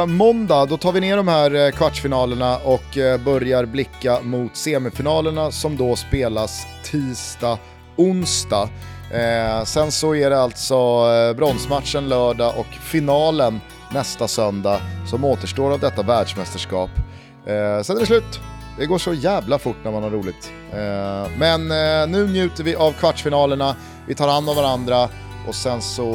eh, måndag. Då tar vi ner de här eh, kvartsfinalerna och börjar blicka mot semifinalerna som då spelas tisdag, onsdag. Eh, sen så är det alltså bronsmatchen lördag och finalen nästa söndag som återstår av detta världsmästerskap. Eh, sen är det slut. Det går så jävla fort när man har roligt. Eh, men nu njuter vi av kvartsfinalerna, vi tar hand om varandra och sen så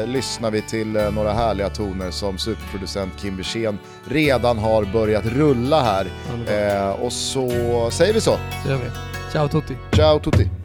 eh, lyssnar vi till eh, några härliga toner som superproducent Kim Wirsén redan har börjat rulla här. Eh, och så säger vi så. Det gör vi. Ciao tutti. Ciao tutti.